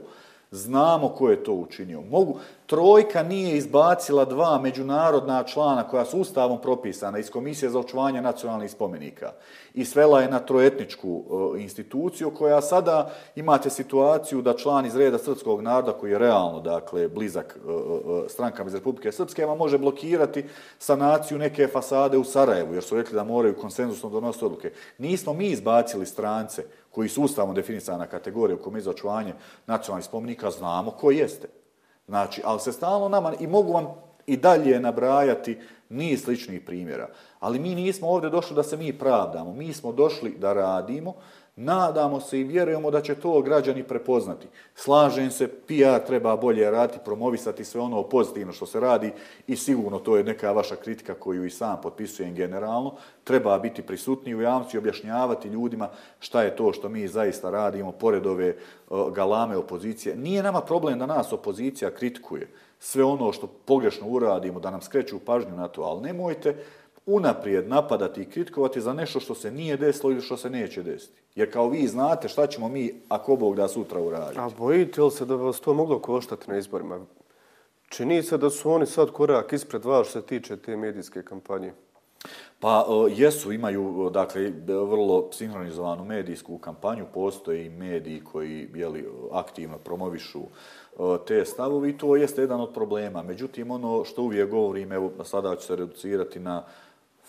Znamo ko je to učinio. Mogu, trojka nije izbacila dva međunarodna člana koja su ustavom propisana iz Komisije za očuvanje nacionalnih spomenika i svela je na trojetničku uh, instituciju koja sada imate situaciju da član iz reda srpskog naroda koji je realno dakle blizak uh, strankama iz Republike Srpske vam može blokirati sanaciju neke fasade u Sarajevu jer su rekli da moraju konsenzusno donositi odluke. Nismo mi izbacili strance koji su ustavno definisana kategorija u komisiji za očuvanje nacionalnih spomenika, znamo ko jeste. Znači, ali se stalno nama, i mogu vam i dalje nabrajati niz sličnih primjera, ali mi nismo ovdje došli da se mi pravdamo, mi smo došli da radimo, Nadamo se i vjerujemo da će to građani prepoznati. Slažem se, PR treba bolje raditi, promovisati sve ono pozitivno što se radi i sigurno to je neka vaša kritika koju i sam potpisujem generalno. Treba biti prisutni u javnosti i objašnjavati ljudima šta je to što mi zaista radimo pored ove e, galame opozicije. Nije nama problem da nas opozicija kritikuje sve ono što pogrešno uradimo, da nam skreću pažnju na to, ali nemojte unaprijed napadati i kritikovati za nešto što se nije desilo ili što se neće desiti. Jer kao vi znate šta ćemo mi, ako Bog da sutra uraditi.
A bojite li se da vas to moglo koštati na izborima? Čini se da su oni sad korak ispred vas što se tiče te medijske kampanje.
Pa jesu, imaju dakle, vrlo sinhronizovanu medijsku kampanju, postoje i mediji koji jeli, aktivno promovišu te stavovi i to jeste jedan od problema. Međutim, ono što uvijek govorim, evo sada ću se reducirati na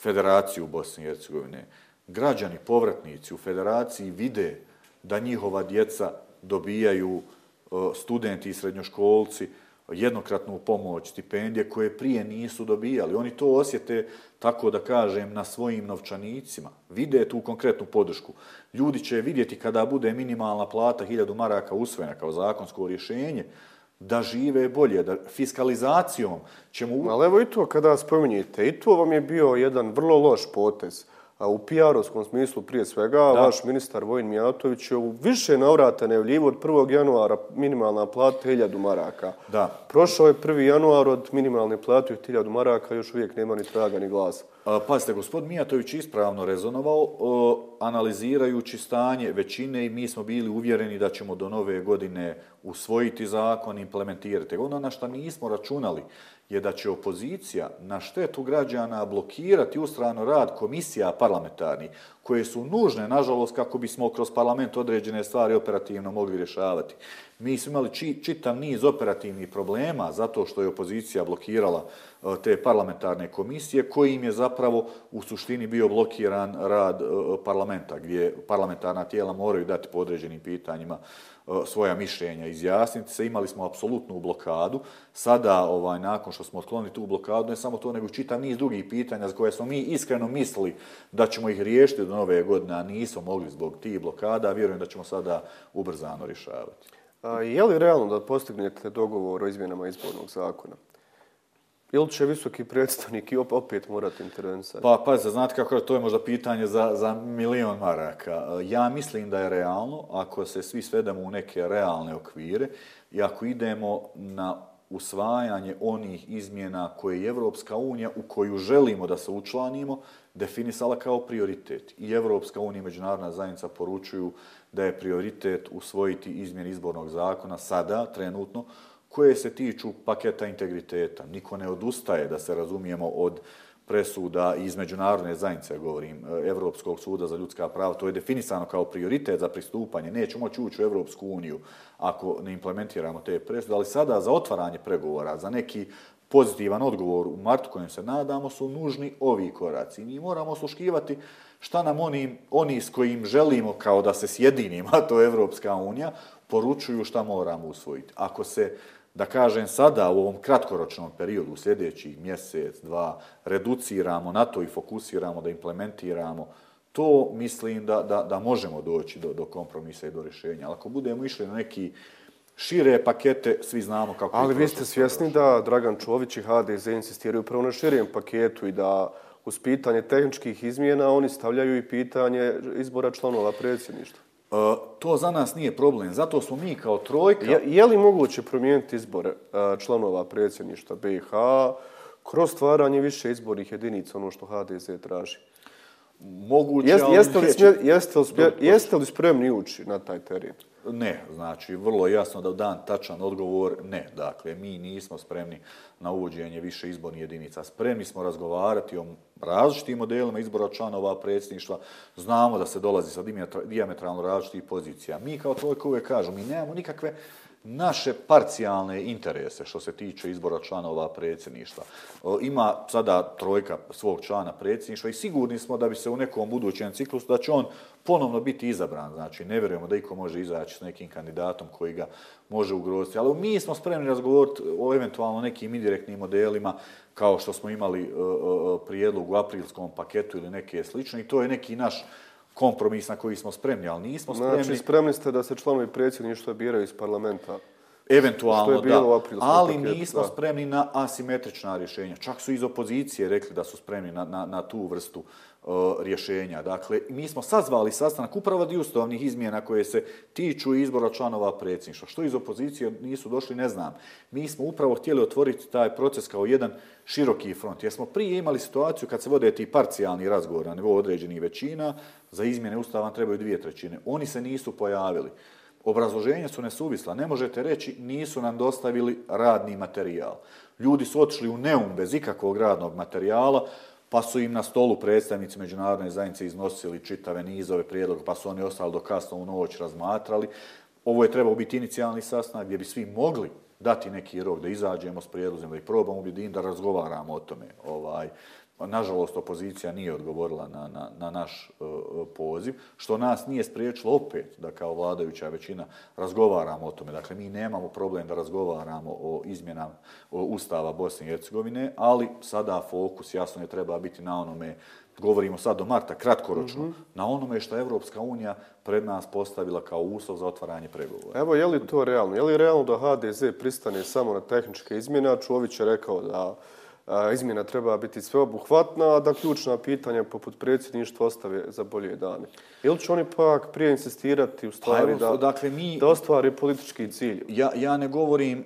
federaciju Bosne i Hercegovine. Građani, povratnici u federaciji vide da njihova djeca dobijaju e, studenti i srednjoškolci jednokratnu pomoć, stipendije koje prije nisu dobijali. Oni to osjete, tako da kažem, na svojim novčanicima. Vide tu konkretnu podršku. Ljudi će vidjeti kada bude minimalna plata 1000 maraka usvojena kao zakonsko rješenje, da žive bolje, da fiskalizacijom ćemo...
Ali evo i to kada spominjete, i to vam je bio jedan vrlo loš potez. A u PR-ovskom smislu prije svega, da. vaš ministar Vojin Mijatović je u više navrata nevljivo od 1. januara minimalna plata 1000 maraka.
Da.
Prošao je 1. januar od minimalne plate 1000 maraka, još uvijek nema ni traga ni glasa.
Pazite, gospod Mijatović ispravno rezonovao, analizirajući stanje većine i mi smo bili uvjereni da ćemo do nove godine usvojiti zakon, implementirati. Ono na što nismo računali je da će opozicija na štetu građana blokirati ustrano rad komisija parlamentarni, koje su nužne, nažalost, kako bismo kroz parlament određene stvari operativno mogli rješavati. Mi smo imali či, čitav niz operativnih problema zato što je opozicija blokirala e, te parlamentarne komisije, koji im je zapravo u suštini bio blokiran rad e, parlamenta, gdje parlamentarna tijela moraju dati po određenim pitanjima uh, E, svoja mišljenja izjasniti se. Imali smo apsolutnu blokadu. Sada, ovaj, nakon što smo otklonili tu blokadu, ne samo to, nego čita niz drugih pitanja za koje smo mi iskreno mislili da ćemo ih riješiti do nove godine, a nismo mogli zbog tih blokada. Vjerujem da ćemo sada ubrzano rješavati.
A je li realno da postignete dogovor o izmjenama izbornog zakona? Ili će visoki predstavnik i opet morati intervenisati?
Pa, pa, znate kako je, to je možda pitanje za, za milion maraka. Ja mislim da je realno, ako se svi svedemo u neke realne okvire i ako idemo na usvajanje onih izmjena koje je Evropska unija u koju želimo da se učlanimo, definisala kao prioritet. I Evropska unija i Međunarodna zajednica poručuju da je prioritet usvojiti izmjen izbornog zakona sada, trenutno, koje se tiču paketa integriteta. Niko ne odustaje, da se razumijemo, od presuda iz međunarodne zajednice, govorim, e, Evropskog suda za ljudska prava, to je definisano kao prioritet za pristupanje. Nećemo moći ući u Evropsku uniju ako ne implementiramo te presude, ali sada za otvaranje pregovora, za neki pozitivan odgovor u martu kojem se nadamo, su nužni ovi koraci. Mi moramo osluškivati šta nam oni, oni s kojim želimo kao da se sjedinimo, a to je Evropska unija, poručuju šta moramo usvojiti. Ako se da kažem sada u ovom kratkoročnom periodu, u sljedećih mjesec, dva, reduciramo na to i fokusiramo da implementiramo, to mislim da, da, da možemo doći do, do kompromisa i do rješenja. Ali ako budemo išli na neki šire pakete, svi znamo kako...
Ali vi ste svjesni da Dragan Čović i HDZ insistiraju prvo na širijem paketu i da uz pitanje tehničkih izmjena oni stavljaju i pitanje izbora članova predsjedništva.
To za nas nije problem. Zato smo mi kao trojka...
Je, je li moguće promijeniti izbore e, članova predsjedništva BiH kroz stvaranje više izbornih jedinica, ono što HDZ traži?
Moguće,
Jest, jeste, li, jeste, li, jeste li spremni ući na taj teren?
Ne, znači, vrlo jasno da dan tačan odgovor ne. Dakle, mi nismo spremni na uvođenje više izbornih jedinica. Spremni smo razgovarati o različitim modelima izbora članova predsjedništva. Znamo da se dolazi sa diametralno različitih pozicija. Mi kao trojka uvijek kažu, mi nemamo nikakve naše parcijalne interese što se tiče izbora članova predsjedništva. E, ima sada trojka svog člana predsjedništva i sigurni smo da bi se u nekom budućem ciklusu, da će on ponovno biti izabran. Znači, ne vjerujemo da iko može izaći s nekim kandidatom koji ga može ugroziti. Ali mi smo spremni razgovoriti o eventualno nekim indirektnim modelima kao što smo imali e, e, prijedlog u aprilskom paketu ili neke slične i to je neki naš kompromis na koji smo spremni, ali nismo spremni.
Znači, spremni ste da se članovi predsjedništva biraju iz parlamenta?
Eventualno, da. Ali paketu, nismo da. spremni na asimetrična rješenja. Čak su iz opozicije rekli da su spremni na, na, na tu vrstu uh, E, rješenja. Dakle, mi smo sazvali sastanak upravo di ustavnih izmjena koje se tiču izbora članova predsjedništva. Što iz opozicije nisu došli, ne znam. Mi smo upravo htjeli otvoriti taj proces kao jedan široki front. Jer smo prije imali situaciju kad se vode ti parcijalni razgovor na nivou određenih većina, za izmjene ustava trebaju dvije trećine. Oni se nisu pojavili. Obrazloženja su nesuvisla. Ne možete reći nisu nam dostavili radni materijal. Ljudi su otišli u neum bez ikakvog radnog materijala, pa su im na stolu predstavnici međunarodne zajednice iznosili čitave nizove prijedloga, pa su oni ostali do kasno u noć razmatrali. Ovo je trebao biti inicijalni sastanak gdje bi svi mogli dati neki rok da izađemo s prijedlozima, da ih probamo objediniti, da razgovaramo o tome. Ovaj, nažalost, opozicija nije odgovorila na, na, na naš uh, poziv, što nas nije spriječilo opet da kao vladajuća većina razgovaramo o tome. Dakle, mi nemamo problem da razgovaramo o izmjenama Ustava Bosne i Hercegovine, ali sada fokus jasno je treba biti na onome govorimo sad do marta, kratkoročno, mm -hmm. na onome što Evropska unija pred nas postavila kao uslov za otvaranje pregovora.
Evo, je li to realno? Je li realno da HDZ pristane samo na tehničke izmjene? Čović je rekao da izmjena treba biti sveobuhvatna, a da ključna pitanja poput predsjedništva ostave za bolje dane. Ili će oni pak prije insistirati u stvari pa, da, dakle, mi, da ostvari politički cilj?
Ja, ja ne govorim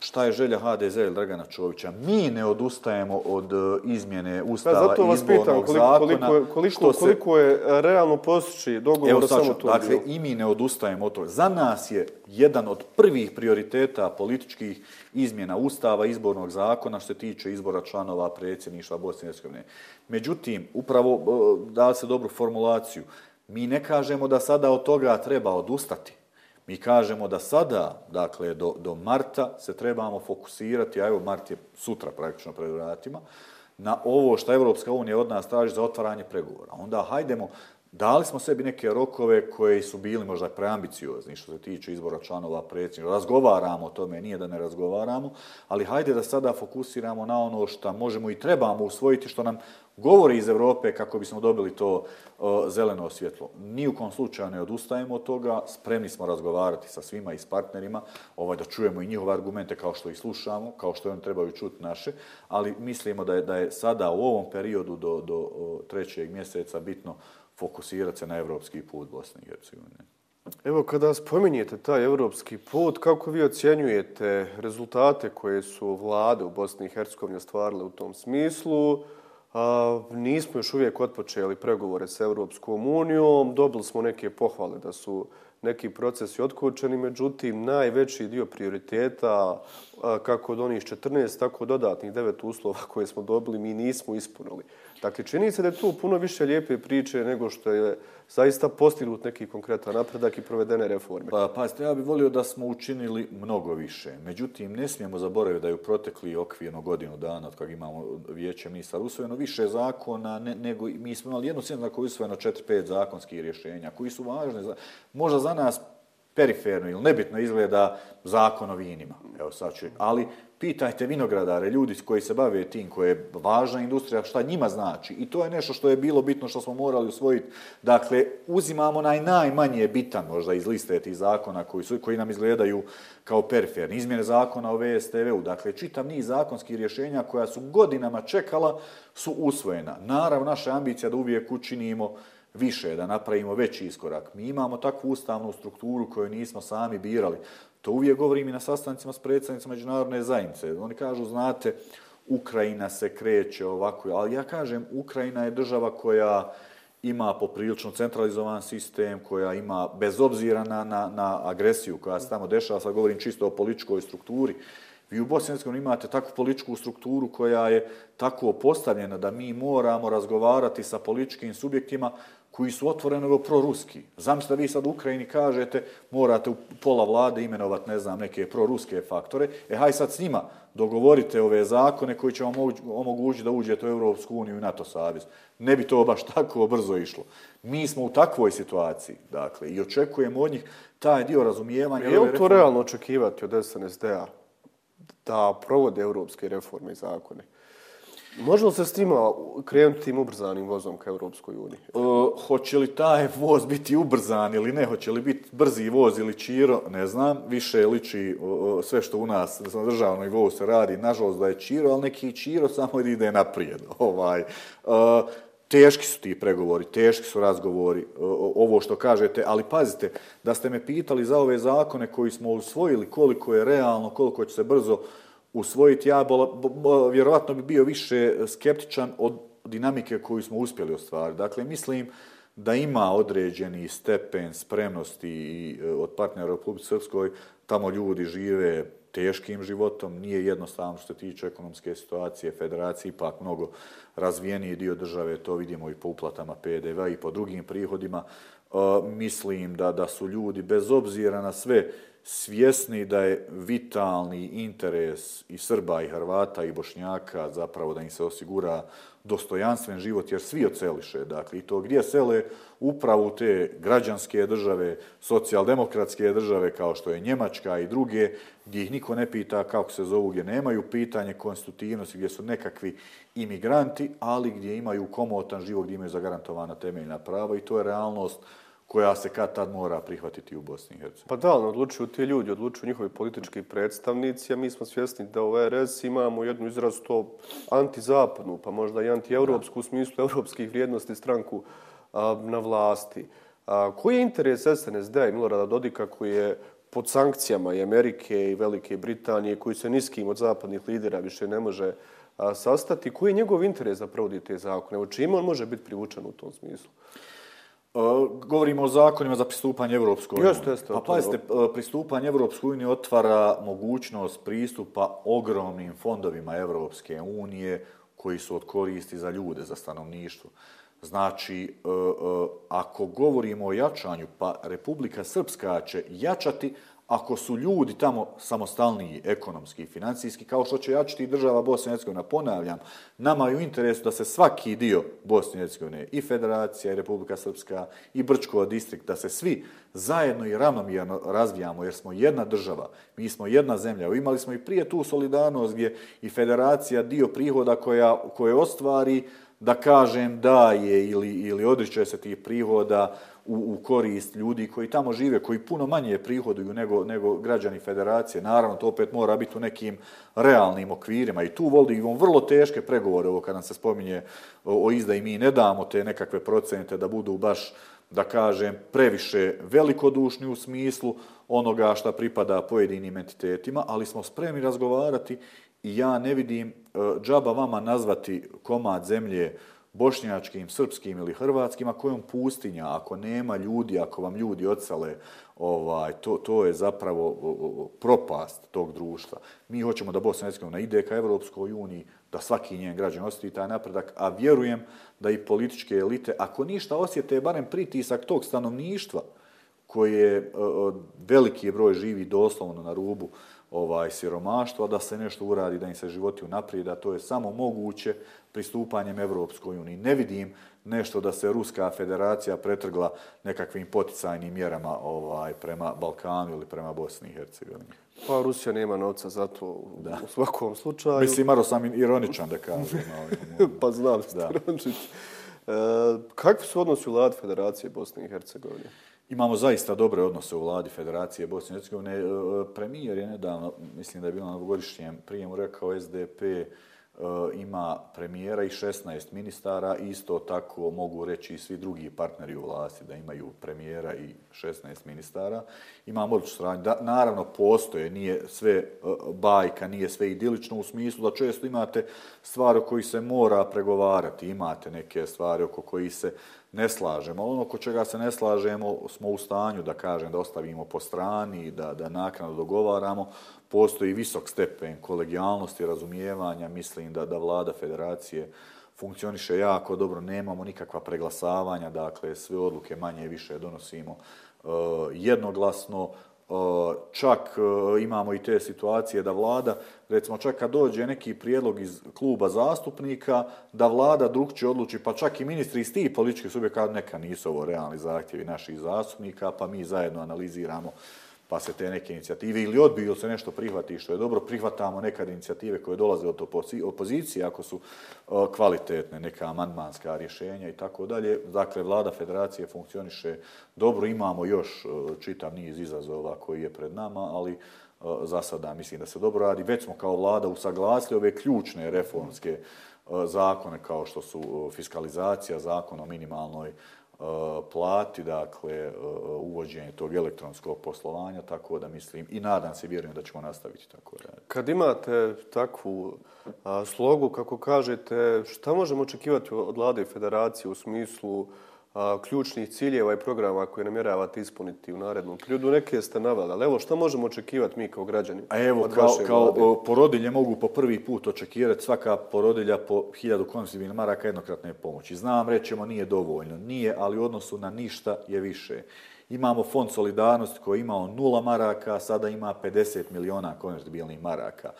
šta je želja HDZ ili Dragana Čovića. Mi ne odustajemo od e, izmjene ustava i izbornog pitam, koliko, zakona.
Koliko, koliko, se... koliko je realno postići dogovor da samo to
Dakle, i mi ne odustajemo od toga. Za nas je jedan od prvih prioriteta političkih izmjena ustava izbornog zakona što se tiče izbora članova predsjedništva Bosne i Hercegovine. Međutim, upravo e, da se dobru formulaciju, mi ne kažemo da sada od toga treba odustati. Mi kažemo da sada, dakle, do, do marta se trebamo fokusirati, a evo, mart je sutra praktično pred vratima, na ovo što Evropska unija od nas traži za otvaranje pregovora. Onda hajdemo, dali smo sebi neke rokove koji su bili možda preambiciozni što se tiče izbora članova predsjednika. Razgovaramo o tome, nije da ne razgovaramo, ali hajde da sada fokusiramo na ono što možemo i trebamo usvojiti, što nam govori iz Evrope kako bismo dobili to o, zeleno svjetlo. Ni u kom slučaju ne odustajemo od toga, spremni smo razgovarati sa svima i s partnerima, ovaj, da čujemo i njihove argumente kao što ih slušamo, kao što oni trebaju čuti naše, ali mislimo da je, da je sada u ovom periodu do, do trećeg mjeseca bitno fokusirati se na evropski put Bosne i Hercegovine.
Evo, kada spominjete taj evropski put, kako vi ocjenjujete rezultate koje su vlade u Bosni i Hercegovini ostvarile u tom smislu? A, nismo još uvijek otpočeli pregovore s Evropskom unijom, dobili smo neke pohvale da su neki procesi otkočeni, međutim, najveći dio prioriteta, kako od onih 14, tako dodatnih devet uslova koje smo dobili, mi nismo ispunili. Dakle, čini se da je tu puno više lijepe priče nego što je zaista postignut neki konkretan napredak i provedene reforme.
Pa, pa ja bih volio da smo učinili mnogo više. Međutim, ne smijemo zaboraviti da je u protekli okvirno godinu dana od kojeg imamo vijeće ministar usvojeno više zakona ne, nego mi smo imali jednu cijenu na koju je usvojeno 4-5 zakonskih rješenja koji su važne. Za, možda za nas periferno ili nebitno izgleda zakon o vinima. Evo sad ću, ali pitajte vinogradare, ljudi koji se bave tim, koje je važna industrija, šta njima znači. I to je nešto što je bilo bitno što smo morali usvojiti. Dakle, uzimamo naj, najmanje bitan možda iz liste tih zakona koji, su, koji nam izgledaju kao periferni. Izmjene zakona o VSTV-u, dakle, čitav niz zakonskih rješenja koja su godinama čekala, su usvojena. Naravno, naša ambicija da uvijek učinimo više, da napravimo veći iskorak. Mi imamo takvu ustavnu strukturu koju nismo sami birali. To uvijek govorim i na sastancima s predstavnicima međunarodne zajednice. Oni kažu, znate, Ukrajina se kreće ovako, ali ja kažem, Ukrajina je država koja ima poprilično centralizovan sistem, koja ima, bez obzira na, na, na agresiju koja se tamo dešava, sad govorim čisto o političkoj strukturi, Vi u Bosni imate takvu političku strukturu koja je tako postavljena da mi moramo razgovarati sa političkim subjektima koji su otvoreno proruski. Zamislite da vi sad u Ukrajini kažete morate u pola vlade imenovati, ne znam, neke proruske faktore. E, haj sad s njima dogovorite ove zakone koji će vam omogućiti da uđete u Europsku uniju i NATO savez. Ne bi to baš tako brzo išlo. Mi smo u takvoj situaciji, dakle, i očekujemo od njih taj dio razumijevanja.
Je li to realno očekivati od SNSD-a da provode europske reforme i zakone? Može li se s tima krenuti tim ubrzanim vozom ka Europskoj uniji?
E, hoće li taj voz biti ubrzan ili ne? Hoće li biti brzi voz ili čiro? Ne znam. Više liči uh, sve što u nas na državnoj voz se radi. Nažalost da je čiro, ali neki čiro samo ide naprijed. Ovaj. e, teški su ti pregovori, teški su razgovori, e, ovo što kažete, ali pazite, da ste me pitali za ove zakone koji smo usvojili, koliko je realno, koliko će se brzo uh, usvojiti, ja bola, bo, vjerovatno bi bio više skeptičan od dinamike koju smo uspjeli ostvariti. Dakle, mislim da ima određeni stepen spremnosti i, e, od partnera u Republike Srpskoj, tamo ljudi žive teškim životom, nije jednostavno što se tiče ekonomske situacije, federacije ipak mnogo razvijeniji dio države, to vidimo i po uplatama PDV i po drugim prihodima. E, mislim da da su ljudi, bez obzira na sve, svjesni da je vitalni interes i Srba i Hrvata i Bošnjaka zapravo da im se osigura dostojanstven život, jer svi oceliše. Dakle, i to gdje sele upravo te građanske države, socijaldemokratske države kao što je Njemačka i druge, gdje ih niko ne pita kako se zovu, gdje nemaju pitanje konstitutivnosti, gdje su nekakvi imigranti, ali gdje imaju komotan život, gdje imaju zagarantovana temeljna prava i to je realnost koja se kad tad mora prihvatiti u Bosni i Hercegovini.
Pa da, odlučuju ti ljudi, odlučuju njihovi politički predstavnici, a mi smo svjesni da u RS imamo jednu izraz to antizapadnu, pa možda i antievropsku u smislu evropskih vrijednosti stranku a, na vlasti. A, koji je interes SNSD i Milorada Dodika koji je pod sankcijama i Amerike i Velike Britanije, koji se niskim od zapadnih lidera više ne može a, sastati, koji je njegov interes da provodi te zakone? O čime on može biti privučan u tom smislu?
Govorimo o zakonima za pristupanje Evropskoj uniji.
Jeste, jeste.
Pa pazite, pristupanje Evropskoj uniji otvara mogućnost pristupa ogromnim fondovima Evropske unije koji su od koristi za ljude, za stanovništvo. Znači, e, e, ako govorimo o jačanju, pa Republika Srpska će jačati, ako su ljudi tamo samostalniji ekonomski i financijski, kao što će jačiti država Bosne i Hercegovine, ponavljam, nama je u interesu da se svaki dio Bosne i Hercegovine, i Federacija, i Republika Srpska, i Brčko distrikt, da se svi zajedno i ravnomjerno razvijamo, jer smo jedna država, mi smo jedna zemlja. Imali smo i prije tu solidarnost gdje i Federacija dio prihoda koja, koje ostvari, da kažem da je ili, ili odriče se tih prihoda u, u korist ljudi koji tamo žive, koji puno manje prihoduju nego, nego građani federacije. Naravno, to opet mora biti u nekim realnim okvirima i tu vodimo vrlo teške pregovore, ovo kad nam se spominje o, o izdaji, mi ne damo te nekakve procente da budu baš, da kažem, previše velikodušni u smislu onoga što pripada pojedinim entitetima, ali smo spremni razgovarati i ja ne vidim e, džaba vama nazvati komad zemlje bošnjačkim, srpskim ili hrvatskim, ako je on pustinja, ako nema ljudi, ako vam ljudi odsale, ovaj, to, to je zapravo propast tog društva. Mi hoćemo da Bosna i Hercegovina ide ka Evropskoj uniji, da svaki njen građan osjeti taj napredak, a vjerujem da i političke elite, ako ništa osjete, barem pritisak tog stanovništva, koje veliki broj živi doslovno na rubu ovaj siromaštva, da se nešto uradi, da im se životi unaprijed, a to je samo moguće pristupanjem Evropskoj uniji. Ne vidim nešto da se Ruska federacija pretrgla nekakvim poticajnim mjerama ovaj prema Balkanu ili prema Bosni i Hercegovini.
Pa Rusija nema novca za to da. u svakom slučaju.
Mislim, Maro sam ironičan da kažem.
Ovaj, pa znam, Strončić. E, kakvi su odnosi u vladi Federacije Bosne i Hercegovine?
Imamo zaista dobre odnose u vladi Federacije Bosne i Hercegovine. E, premijer je nedavno, mislim da je bilo na novogodišnjem prijemu, rekao SDP e, ima premijera i 16 ministara, isto tako mogu reći i svi drugi partneri u vlasti da imaju premijera i 16 ministara. Imamo odličnu sranju. naravno, postoje, nije sve e, bajka, nije sve idilično u smislu da često imate stvari o koji se mora pregovarati, imate neke stvari oko koji se ne slažemo. Ono ko čega se ne slažemo smo u stanju da kažem da ostavimo po strani, da, da naknadno dogovaramo. Postoji visok stepen kolegijalnosti, razumijevanja. Mislim da, da vlada federacije funkcioniše jako dobro, nemamo nikakva preglasavanja, dakle sve odluke manje i više donosimo uh, jednoglasno. Čak imamo i te situacije da vlada, recimo čak kad dođe neki prijedlog iz kluba zastupnika, da vlada drugče odluči, pa čak i ministri iz tih političkih subjekata, neka nisu ovo realni zahtjevi naših zastupnika, pa mi zajedno analiziramo pa se te neke inicijative ili odbiju se nešto prihvati što je dobro, prihvatamo nekad inicijative koje dolaze od opozicije ako su e, kvalitetne, neka amandmanska rješenja i tako dalje. Dakle, vlada federacije funkcioniše dobro, imamo još e, čitav niz izazova koji je pred nama, ali e, za sada mislim da se dobro radi. Već smo kao vlada usaglasili ove ključne reformske zakone kao što su fiskalizacija, zakon o minimalnoj Eh, plati, dakle, eh, uvođenje tog elektronskog poslovanja, tako da mislim i nadam se, vjerujem da ćemo nastaviti tako raditi.
Kad imate takvu eh, slogu, kako kažete, šta možemo očekivati od vlade federacije u smislu ključnih ciljeva i programa koje namjeravate ispuniti u narednom periodu. Neke ste navali, ali evo, što možemo očekivati mi kao građani?
A evo, kao, kao porodilje mogu po prvi put očekivati svaka porodilja po hiljadu konzivina maraka jednokratne pomoći. Znam, rećemo, nije dovoljno. Nije, ali u odnosu na ništa je više. Imamo fond solidarnosti koji je imao nula maraka, sada ima 50 miliona konvertibilnih maraka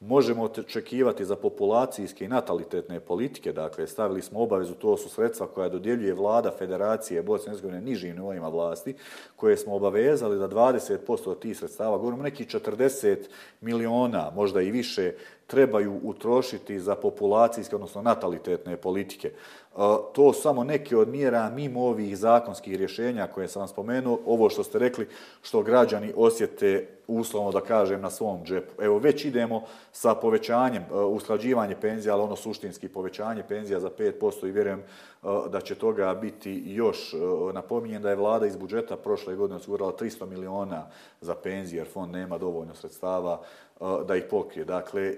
možemo očekivati za populacijske i natalitetne politike, dakle, stavili smo obavezu, to su sredstva koja dodjeljuje vlada Federacije Bosne i Hercegovine nižim nivoima vlasti, koje smo obavezali da 20% od tih sredstava, govorimo neki 40 miliona, možda i više, trebaju utrošiti za populacijske, odnosno natalitetne politike. To samo neke od mjera mimo ovih zakonskih rješenja koje sam vam spomenuo, ovo što ste rekli, što građani osjete uslovno da kažem na svom džepu. Evo već idemo sa povećanjem, e, usklađivanje penzija, ali ono suštinski povećanje penzija za 5% i vjerujem e, da će toga biti još e, Napominjem da je vlada iz budžeta prošle godine osigurala 300 miliona za penzije jer fond nema dovoljno sredstava da ih pokrije. Dakle,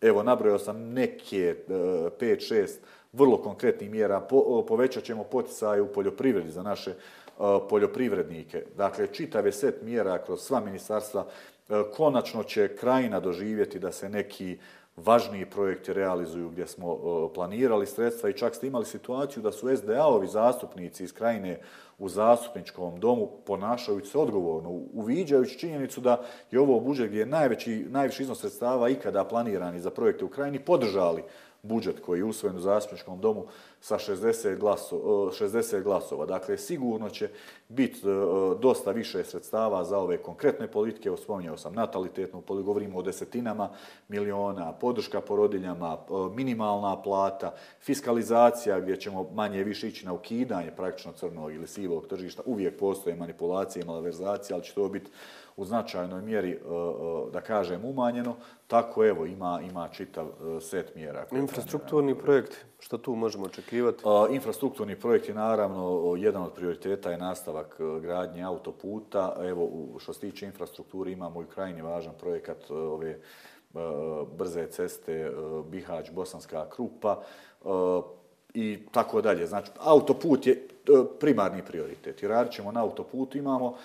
evo, nabrojao sam neke 5-6 vrlo konkretnih mjera. povećat ćemo poticaje u poljoprivredi za naše e, poljoprivrednike. Dakle, čitave set mjera kroz sva ministarstva e, konačno će krajina doživjeti da se neki važniji projekti realizuju gdje smo e, planirali sredstva i čak ste imali situaciju da su SDA-ovi zastupnici iz krajine u zastupničkom domu ponašajući se odgovorno, uviđajući činjenicu da je ovo budžet gdje je najveći, najviši iznos sredstava ikada planirani za projekte u krajini podržali budžet koji je usvojen u zastupničkom domu sa 60, glaso, e, 60 glasova. Dakle, sigurno će biti e, dosta više sredstava za ove konkretne politike. Ospominjao sam natalitetnu, govorimo o desetinama miliona, podrška porodiljama, e, minimalna plata, fiskalizacija gdje ćemo manje više ići na ukidanje praktično crnog ili sivog tržišta. Uvijek postoje manipulacije i malverzacije, ali će to biti u značajnoj mjeri, e, da kažem, umanjeno. Tako, evo, ima, ima čitav set mjera.
Infrastrukturni projekt, što tu možemo očekivati?
Infrastrukturni projekt je naravno jedan od prioriteta je nastavak e, gradnje autoputa. Evo, što se tiče infrastrukture, imamo i krajnji važan projekat e, ove e, brze ceste Bihać, Bosanska Krupa. i tako dalje. Znači, autoput je primarni prioritet i radit ćemo na autoputu. Imamo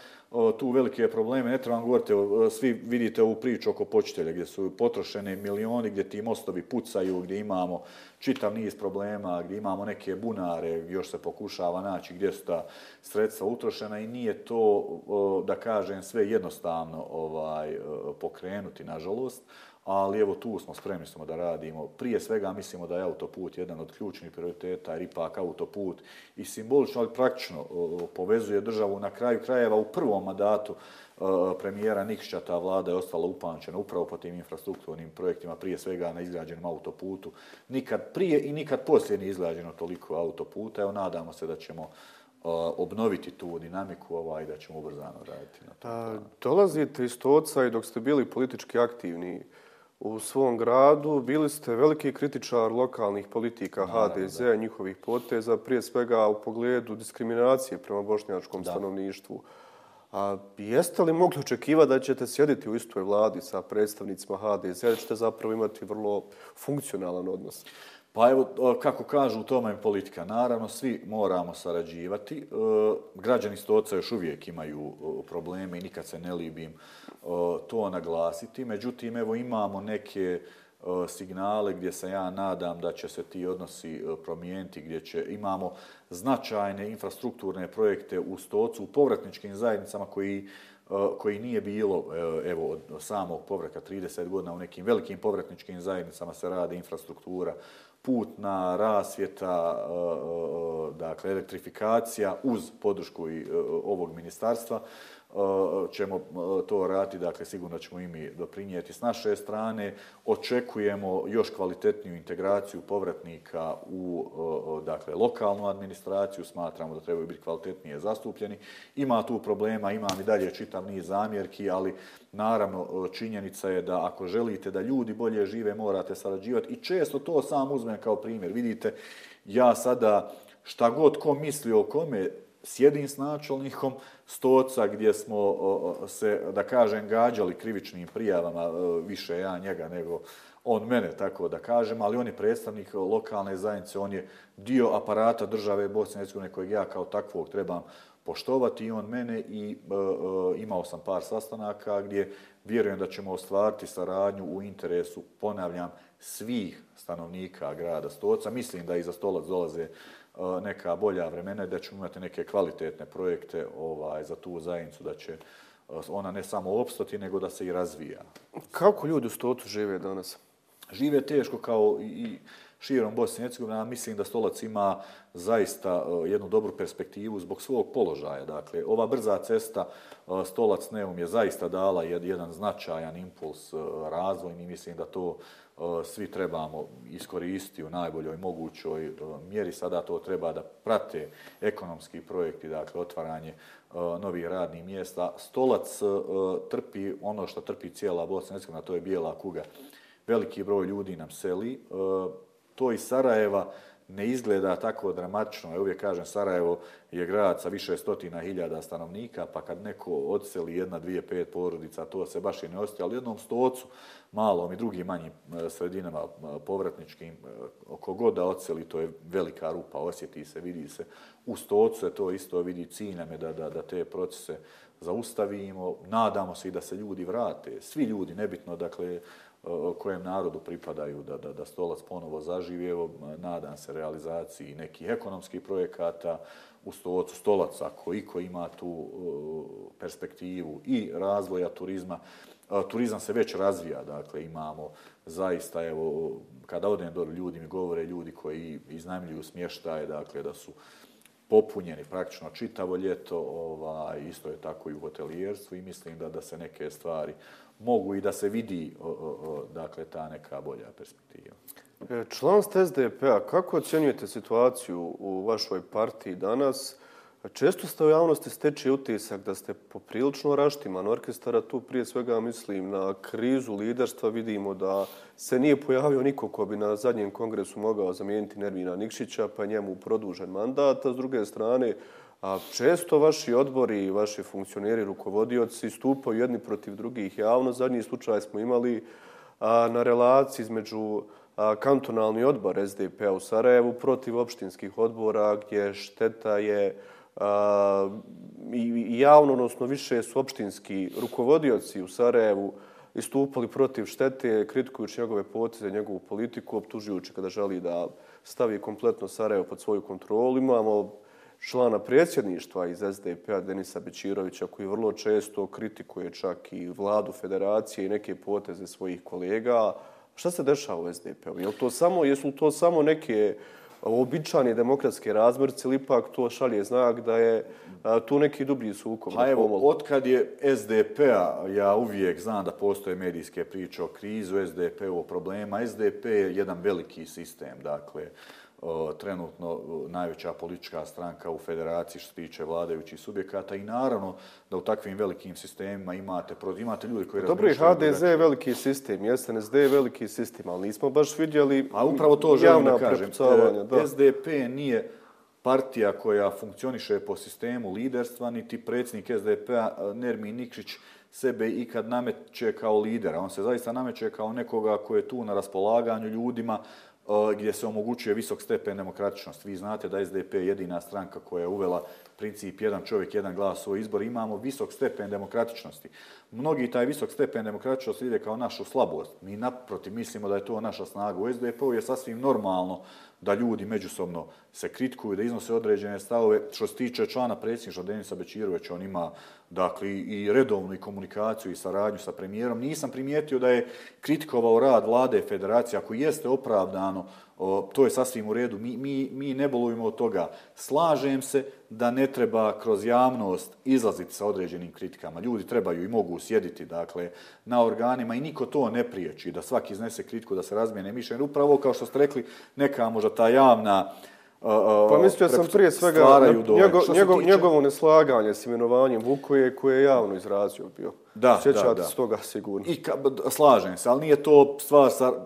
tu velike probleme, ne trebam govoriti, svi vidite ovu priču oko počitelja gdje su potrošene milioni, gdje ti mostovi pucaju, gdje imamo čitav niz problema, gdje imamo neke bunare, još se pokušava naći gdje su ta sredstva utrošena i nije to, da kažem, sve jednostavno ovaj pokrenuti, nažalost ali evo tu smo spremni smo da radimo. Prije svega mislimo da je autoput jedan od ključnih prioriteta, jer ipak autoput i simbolično, ali praktično povezuje državu na kraju krajeva u prvom mandatu premijera Nikšića, ta vlada je ostala upančena upravo po tim infrastrukturnim projektima, prije svega na izgrađenom autoputu. Nikad prije i nikad poslije nije izgrađeno toliko autoputa. Evo, nadamo se da ćemo obnoviti tu dinamiku ovaj, da ćemo ubrzano raditi. Na to.
A, dolazite iz Toca i dok ste bili politički aktivni, u svom gradu. Bili ste veliki kritičar lokalnih politika HDZ-a i njihovih poteza, prije svega u pogledu diskriminacije prema bošnjačkom da. stanovništvu. A jeste li mogli očekivati da ćete sjediti u istoj vladi sa predstavnicima HDZ-a, da ćete zapravo imati vrlo funkcionalan odnos?
Pa evo, kako kažu, u tome je politika. Naravno, svi moramo sarađivati. E, građani Stoca još uvijek imaju probleme i nikad se ne libim to naglasiti. Međutim, evo imamo neke signale gdje se ja nadam da će se ti odnosi e, promijeniti, gdje će imamo značajne infrastrukturne projekte u Stocu, u povratničkim zajednicama koji e, koji nije bilo e, evo od samog povraka 30 godina u nekim velikim povratničkim zajednicama se radi infrastruktura putna rasvjeta e, e, e, dakle elektrifikacija uz podršku i ovog ministarstva. Eh, ćemo eh, to raditi, dakle sigurno ćemo i mi doprinijeti s naše strane. Očekujemo još kvalitetniju integraciju povratnika u eh, dakle, lokalnu administraciju, smatramo da trebaju biti kvalitetnije zastupljeni. Ima tu problema, imam i dalje čitav niz zamjerki, ali naravno činjenica je da ako želite da ljudi bolje žive, morate sarađivati i često to sam uzmem kao primjer. Vidite, ja sada šta god ko misli o kome, sjedim s načelnikom stoca gdje smo se, da kažem, gađali krivičnim prijavama, e, više ja njega nego on mene, tako da kažem, ali on je predstavnik lokalne zajednice, on je dio aparata države Bosne i Hercegovine kojeg ja kao takvog trebam poštovati i on mene i e, e imao sam par sastanaka gdje vjerujem da ćemo ostvariti saradnju u interesu, ponavljam, svih stanovnika grada Stoca. Mislim da iza stolac dolaze neka bolja vremena i da ćemo imati neke kvalitetne projekte ovaj za tu zajednicu, da će ona ne samo opstati, nego da se i razvija.
Kako ljudi u Stocu žive danas?
Žive teško kao i širom Bosne i Hercegovine. Mislim da Stolac ima zaista jednu dobru perspektivu zbog svog položaja. Dakle, ova brza cesta Stolac Neum je zaista dala jedan značajan impuls razvojni. Mislim da to Eh, svi trebamo iskoristiti u najboljoj mogućoj eh, mjeri. Sada to treba da prate ekonomski projekti, dakle otvaranje eh, novih radnih mjesta. Stolac trpi ono što trpi cijela Bosna i to je bijela kuga. Veliki broj ljudi nam seli. To iz Sarajeva ne izgleda tako dramatično. Ja uvijek kažem, Sarajevo je grad sa više stotina hiljada stanovnika, pa kad neko odseli jedna, dvije, pet porodica, to se baš i ne ostaje, ali jednom stocu, malom i drugim manjim e, sredinama e, povratničkim, e, oko god da odseli, to je velika rupa, osjeti se, vidi se. U stocu je to isto vidi ciljame da, da, da te procese zaustavimo. Nadamo se i da se ljudi vrate, svi ljudi, nebitno, dakle, kojem narodu pripadaju da, da, da stolac ponovo zaživi. Evo, nadam se realizaciji nekih ekonomskih projekata u stolacu. Stolac, ako iko ima tu perspektivu i razvoja turizma, turizam se već razvija, dakle imamo zaista, evo, kada odem do ljudi mi govore ljudi koji iznajmljuju smještaje, dakle da su popunjeni praktično čitavo ljeto, ovaj, isto je tako i u hotelijerstvu i mislim da da se neke stvari mogu i da se vidi o, o, dakle ta neka bolja perspektiva.
E, član ste SDP-a, kako ocjenjujete situaciju u vašoj partiji danas? Često ste u javnosti steči utisak da ste poprilično raštiman orkestara. Tu prije svega mislim na krizu liderstva. Vidimo da se nije pojavio niko ko bi na zadnjem kongresu mogao zamijeniti Nervina Nikšića, pa njemu produžen mandat. A s druge strane, A često vaši odbori i vaši funkcioneri, rukovodioci stupaju jedni protiv drugih javno. Zadnji slučaj smo imali a, na relaciji između kantonalni odbor SDP u Sarajevu protiv opštinskih odbora gdje šteta je i javno, odnosno više su opštinski rukovodioci u Sarajevu istupali protiv štete, kritikujući njegove poteze, njegovu politiku, optužujući kada želi da stavi kompletno Sarajevo pod svoju kontrolu. Imamo člana predsjedništva iz SDP-a, Denisa Bečirovića, koji vrlo često kritikuje čak i vladu federacije i neke poteze svojih kolega. Šta se dešava u SDP-u? Je to samo, jesu to samo neke običajne demokratske razmrce ili ipak to šalje znak da je tu neki dublji sukob?
Pa evo, otkad je SDP-a, ja uvijek znam da postoje medijske priče o krizu SDP-u, o problema. SDP je jedan veliki sistem, dakle, trenutno najveća politička stranka u federaciji što se tiče vladajućih subjekata i naravno da u takvim velikim sistemima imate, imate ljudi koji
Dobro, HDZ je veliki sistem, SNSD je veliki sistem, ali nismo baš vidjeli
A upravo to želim da kažem. Da. SDP nije partija koja funkcioniše po sistemu liderstva, niti predsjednik SDP-a Nermin Nikšić sebe ikad nameće kao lidera. On se zaista nameće kao nekoga ko je tu na raspolaganju ljudima, E, gdje se omogućuje visok stepen demokratičnosti. Vi znate da SDP je jedina stranka koja je uvela princip jedan čovjek, jedan glas u izbor. Imamo visok stepen demokratičnosti. Mnogi taj visok stepen demokratičnosti ide kao našu slabost. Mi naprotiv mislimo da je to naša snaga. U SDP-u je sasvim normalno da ljudi međusobno se kritikuju, da iznose određene stavove. Što se tiče člana predsjedniša Denisa Bečirovića, on ima dakle, i redovnu i komunikaciju i saradnju sa premijerom. Nisam primijetio da je kritikovao rad vlade federacije, ako jeste opravdano, o, to je sasvim u redu. Mi, mi, mi ne bolujemo od toga. Slažem se da ne treba kroz javnost izlaziti sa određenim kritikama. Ljudi trebaju i mogu sjediti dakle, na organima i niko to ne priječi da svaki iznese kritiku, da se razmijene mišljenje. Upravo kao što ste rekli, neka možda ta javna
Pa mislio sam prije svega njego, njego, njegovo neslaganje s imenovanjem Vukoje koje je javno izrazio bio. Da, Sjećate da, da. s toga sigurno.
I ka, slažem se, ali nije to stvar sa, uh,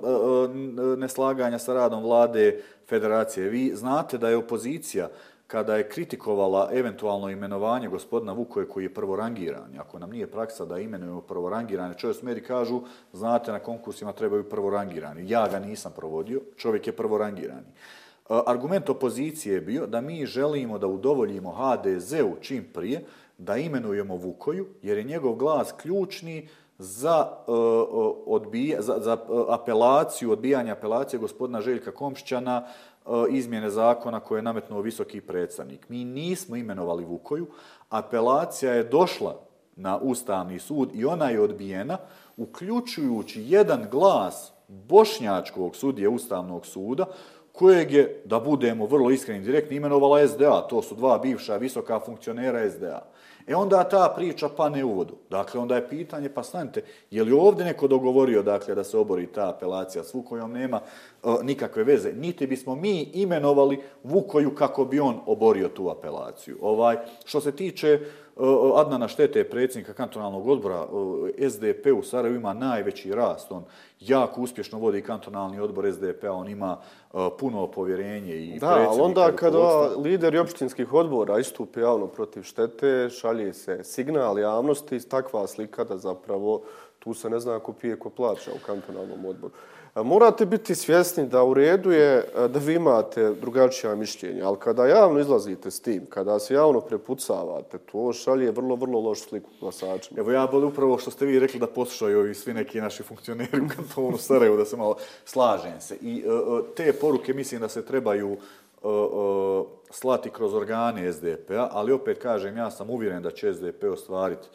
neslaganja sa radom vlade federacije. Vi znate da je opozicija kada je kritikovala eventualno imenovanje gospodina Vukoje koji je prvorangiran, ako nam nije praksa da imenujemo prvorangirane, čovjek s meri kažu, znate, na konkursima trebaju prvorangirani. Ja ga nisam provodio, čovjek je prvorangirani. Argument opozicije je bio da mi želimo da udovoljimo HDZ-u čim prije, da imenujemo Vukoju, jer je njegov glas ključni za, uh, odbija, za, za e, apelaciju, odbijanje apelacije gospodina Željka Komšćana uh, izmjene zakona koje je nametnuo visoki predstavnik. Mi nismo imenovali Vukoju, apelacija je došla na Ustavni sud i ona je odbijena, uključujući jedan glas Bošnjačkog sudije Ustavnog suda, kojeg je, da budemo vrlo iskreni direktni, imenovala SDA. To su dva bivša visoka funkcionera SDA. E onda ta priča pane u vodu. Dakle, onda je pitanje, pa stanite, je li ovdje neko dogovorio dakle, da se obori ta apelacija s Vukojom? Nema e, nikakve veze. Niti bismo mi imenovali Vukoju kako bi on oborio tu apelaciju. Ovaj, što se tiče uh, Adnana Štete, predsjednika kantonalnog odbora, e, SDP u Sarajevu ima najveći rast. On jako uspješno vodi kantonalni odbor SDP-a, on ima uh, puno povjerenje i
da, predsjednika. Da, onda kada lideri opštinskih odbora istupe javno protiv štete, šalje se signal javnosti, takva slika da zapravo tu se ne zna ko pije, ko plaća u kantonalnom odboru. Morate biti svjesni da u redu je eh, da vi imate drugačija mišljenja, ali kada javno izlazite s tim, kada se javno prepucavate, to šalje vrlo, vrlo loš sliku glasačima.
Evo ja bol upravo što ste vi rekli da poslušaju i svi neki naši funkcioneri u kantonu Sarajevo, da se malo slažem se. I eh, eh, te poruke mislim da se trebaju slati kroz organe SDP-a, ali opet kažem, ja sam uvjeren da će SDP ostvariti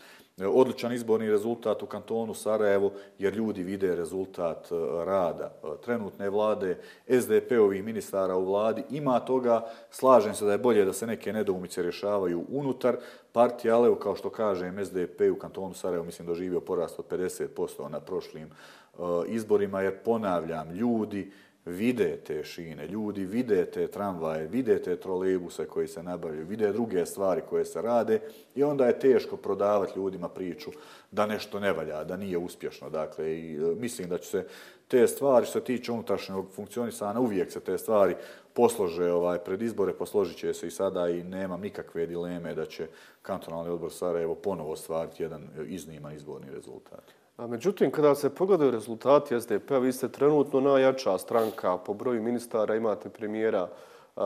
odličan izborni rezultat u kantonu Sarajevo, jer ljudi vide rezultat e, rada e, trenutne vlade, SDP-ovih ministara u vladi. Ima toga, slažem se da je bolje da se neke nedoumice rješavaju unutar partije, ali kao što kažem, SDP u kantonu Sarajevo mislim doživio porast od 50% na prošlim e, izborima, jer ponavljam, ljudi, vide te šine, ljudi vide te tramvaje, vide te trolejbuse koji se nabavljaju, vide druge stvari koje se rade i onda je teško prodavati ljudima priču da nešto ne valja, da nije uspješno. Dakle, i e, mislim da će se te stvari, što se tiče unutrašnjeg funkcionisana, uvijek se te stvari poslože ovaj, pred izbore, posložit će se i sada i nema nikakve dileme da će kantonalni odbor Sarajevo ponovo ostvariti jedan izniman izborni rezultat.
A međutim, kada se pogledaju rezultati SDP-a, vi ste trenutno najjača stranka po broju ministara, imate premijera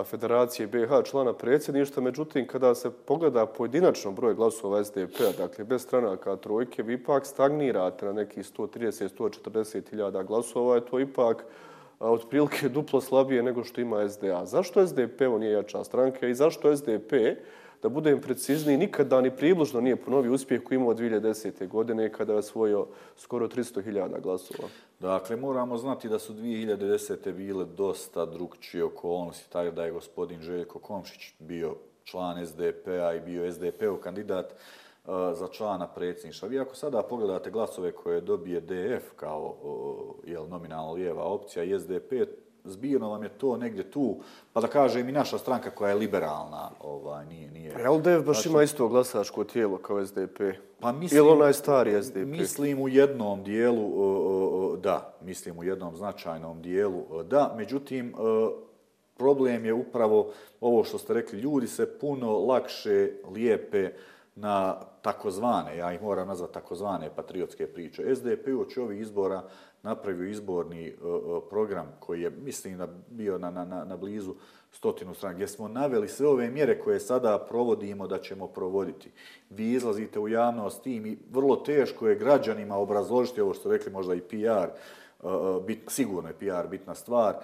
Federacije BH, člana predsjedništva. Međutim, kada se pogleda pojedinačno broj glasova SDP-a, dakle bez stranaka trojke, vi ipak stagnirate na nekih 130-140 hiljada glasova. Je to ipak otprilike duplo slabije nego što ima SDA. Zašto SDP ovo nije jača stranka i zašto SDP da budem precizniji, nikada ni približno nije ponovio uspjeh koji imao 2010. godine kada je osvojio skoro 300.000 glasova.
Dakle, moramo znati da su 2010. bile dosta drugčije okolnosti, tako da je gospodin Željko Komšić bio član SDP-a i bio SDP-ov kandidat e, za člana predsjedništva. Vi ako sada pogledate glasove koje dobije DF kao jel, nominalno lijeva opcija i SDP, zbijeno vam je to negdje tu, pa da kažem i naša stranka koja je liberalna, ovaj, nije... nije.
LDF baš znači, ima isto glasačko tijelo kao SDP. Pa mislim, Ili onaj stari SDP?
Mislim u jednom dijelu, da, mislim u jednom značajnom dijelu, da. Međutim, problem je upravo ovo što ste rekli, ljudi se puno lakše lijepe na takozvane, ja ih moram nazvati takozvane patriotske priče. SDP uoči ovih izbora napravio izborni uh, program koji je, mislim, da bio na, na, na blizu stotinu strana, gdje smo naveli sve ove mjere koje sada provodimo da ćemo provoditi. Vi izlazite u javnost tim i vrlo teško je građanima obrazložiti ovo što rekli možda i PR, uh, e, bit, sigurno je PR bitna stvar,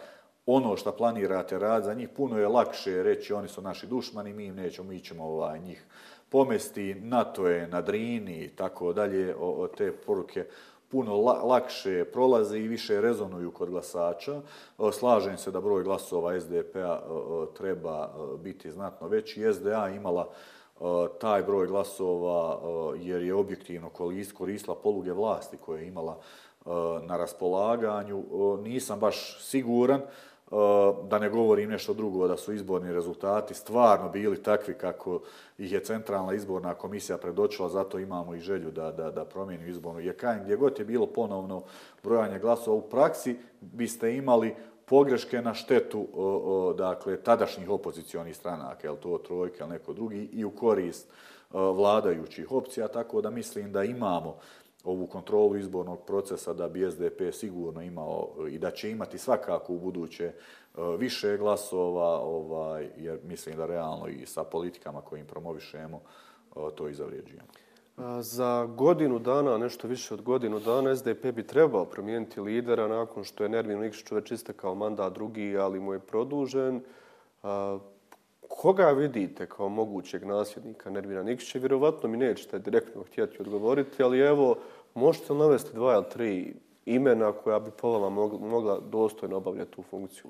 ono što planirate rad za njih, puno je lakše reći oni su naši dušmani, mi im nećemo, mi ćemo ovaj, njih pomesti, NATO je na Drini i tako dalje, o, o te poruke puno la, lakše prolaze i više rezonuju kod glasača. Slažem se da broj glasova SDP-a treba biti znatno veći. SDA imala taj broj glasova jer je objektivno koristila poluge vlasti koje je imala na raspolaganju. Nisam baš siguran Eh, da ne govorim nešto drugo, da su izborni rezultati stvarno bili takvi kako ih je Centralna izborna komisija predočila, zato imamo i želju da, da, da promijeni izbornu. Je gdje god je bilo ponovno brojanje glasova u praksi, biste imali pogreške na štetu o, o, dakle, tadašnjih opozicionih stranaka, je to trojka ili neko drugi, i u korist o, vladajućih opcija, tako da mislim da imamo ovu kontrolu izbornog procesa da bi SDP sigurno imao e, i da će imati svakako u buduće e, više glasova, ovaj, jer mislim da realno i sa politikama kojim promovišemo e, to i zavrijeđujemo.
Za godinu dana, nešto više od godinu dana, SDP bi trebao promijeniti lidera nakon što je Nervin Nikšić već istekao mandat drugi, ali mu je produžen. Koga vidite kao mogućeg nasljednika Nervina Nikšića? Vjerovatno mi nećete direktno htjeti odgovoriti, ali evo, možete li navesti dva ili tri imena koja bi po vama mogla, dostojno obavljati tu funkciju?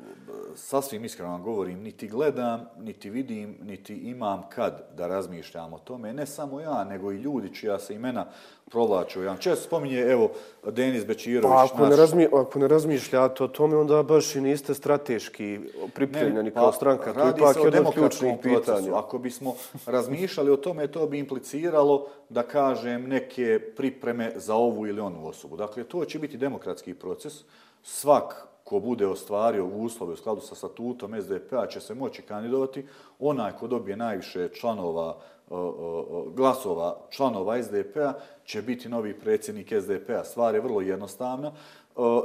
Sasvim iskreno vam govorim, niti gledam, niti vidim, niti imam kad da razmišljam o tome. Ne samo ja, nego i ljudi čija se imena provlaču. Ja često spominje, evo, Denis Bečirović.
Pa ako, naš... ne razmi, ako ne razmišljate o tome, onda baš i niste strateški pripremljeni kao pa, stranka.
To je ipak jedno ključnih pitanja. Ako bismo razmišljali o tome, to bi impliciralo, da kažem, neke pripreme za ovu ili onu osobu. Dakle, to će biti demokratski proces. Svak ko bude ostvario uslove u skladu sa statutom SDP-a će se moći kandidovati. Onaj ko dobije najviše članova glasova članova SDP-a će biti novi predsjednik SDP-a. Stvar je vrlo jednostavna.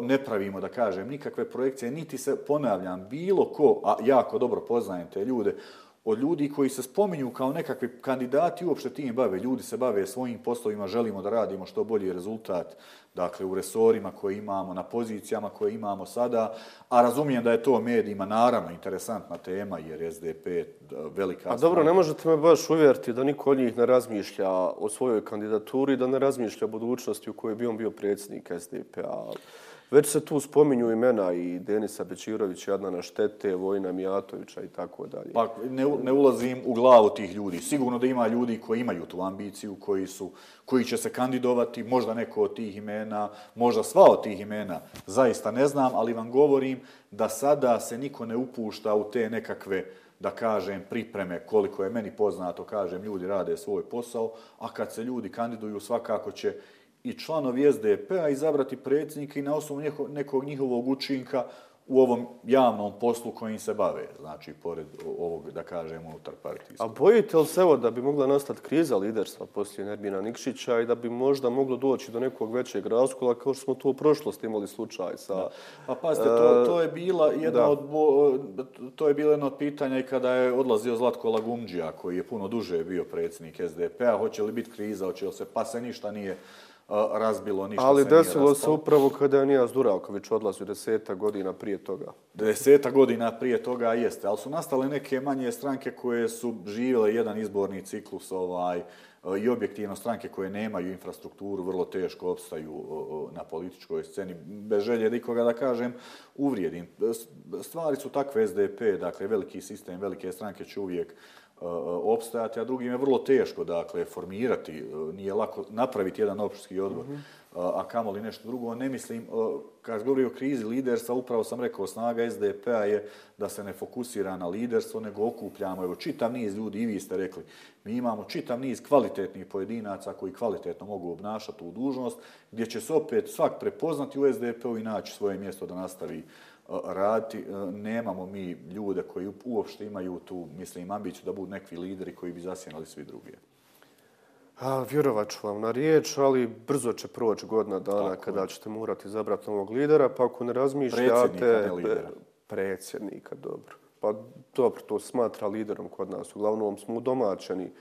Ne pravimo, da kažem, nikakve projekcije, niti se ponavljam bilo ko, a jako dobro poznajem te ljude, od ljudi koji se spominju kao nekakvi kandidati uopšte tim bave. Ljudi se bave svojim poslovima, želimo da radimo što bolji rezultat dakle u resorima koje imamo, na pozicijama koje imamo sada, a razumijem da je to medijima naravno interesantna tema jer SDP velika...
A dobro, ne možete me baš uvjeriti da niko od njih ne razmišlja o svojoj kandidaturi, da ne razmišlja o budućnosti u kojoj bi on bio predsjednik SDP-a. Već se tu spominju imena i Denisa Bečirovića, Adnana Štete, Vojna Mijatovića i tako dalje.
Pa ne, ne ulazim u glavu tih ljudi. Sigurno da ima ljudi koji imaju tu ambiciju, koji, su, koji će se kandidovati, možda neko od tih imena, možda sva od tih imena, zaista ne znam, ali vam govorim da sada se niko ne upušta u te nekakve da kažem, pripreme koliko je meni poznato, kažem, ljudi rade svoj posao, a kad se ljudi kandiduju, svakako će i članovi SDP-a izabrati predsjednika i na osnovu nekog njihovog učinka u ovom javnom poslu kojim se bave, znači, pored ovog, da kažem, unutar partijskog.
A bojite li se evo da bi mogla nastati kriza liderstva poslije Nerbina Nikšića i da bi možda moglo doći do nekog većeg raskola, kao što smo to u prošlosti imali slučaj sa... Da.
Pa pazite, to, to je bila jedna od, to je bilo jedno od pitanja i kada je odlazio Zlatko Lagumđija, koji je puno duže bio predsjednik SDP-a, hoće li biti kriza, hoće li se, pa se ništa nije razbilo, ništa
Ali
se nije
desilo se upravo kada je Nijaz Duravković odlazio deseta godina prije toga.
Deseta godina prije toga jeste, ali su nastale neke manje stranke koje su živjele jedan izborni ciklus ovaj, i objektivno stranke koje nemaju infrastrukturu vrlo teško opstaju na političkoj sceni. Bez želje nikoga da kažem, uvrijedim. Stvari su takve SDP, dakle veliki sistem, velike stranke će uvijek opstajati, a drugim je vrlo teško dakle, formirati, nije lako napraviti jedan opštski odbor, mm -hmm. a kamoli nešto drugo. Ne mislim, kad govori o krizi liderstva, upravo sam rekao, snaga SDP-a je da se ne fokusira na liderstvo, nego okupljamo, evo, čitav niz ljudi, i vi ste rekli, mi imamo čitav niz kvalitetnih pojedinaca koji kvalitetno mogu obnašati tu dužnost, gdje će se opet svak prepoznati u SDP-u i naći svoje mjesto da nastavi uh, raditi. Nemamo mi ljude koji uopšte imaju tu, mislim, ambiciju da budu nekvi lideri koji bi zasjenali svi drugi.
A, vjerovat ću vam na riječ, ali brzo će proći godina dana Tako kada je. ćete morati zabrati novog lidera, pa ako ne razmišljate...
Predsjednika, ne lidera.
Predsjednika, dobro. Pa dobro, to smatra liderom kod nas. Uglavnom smo domaćani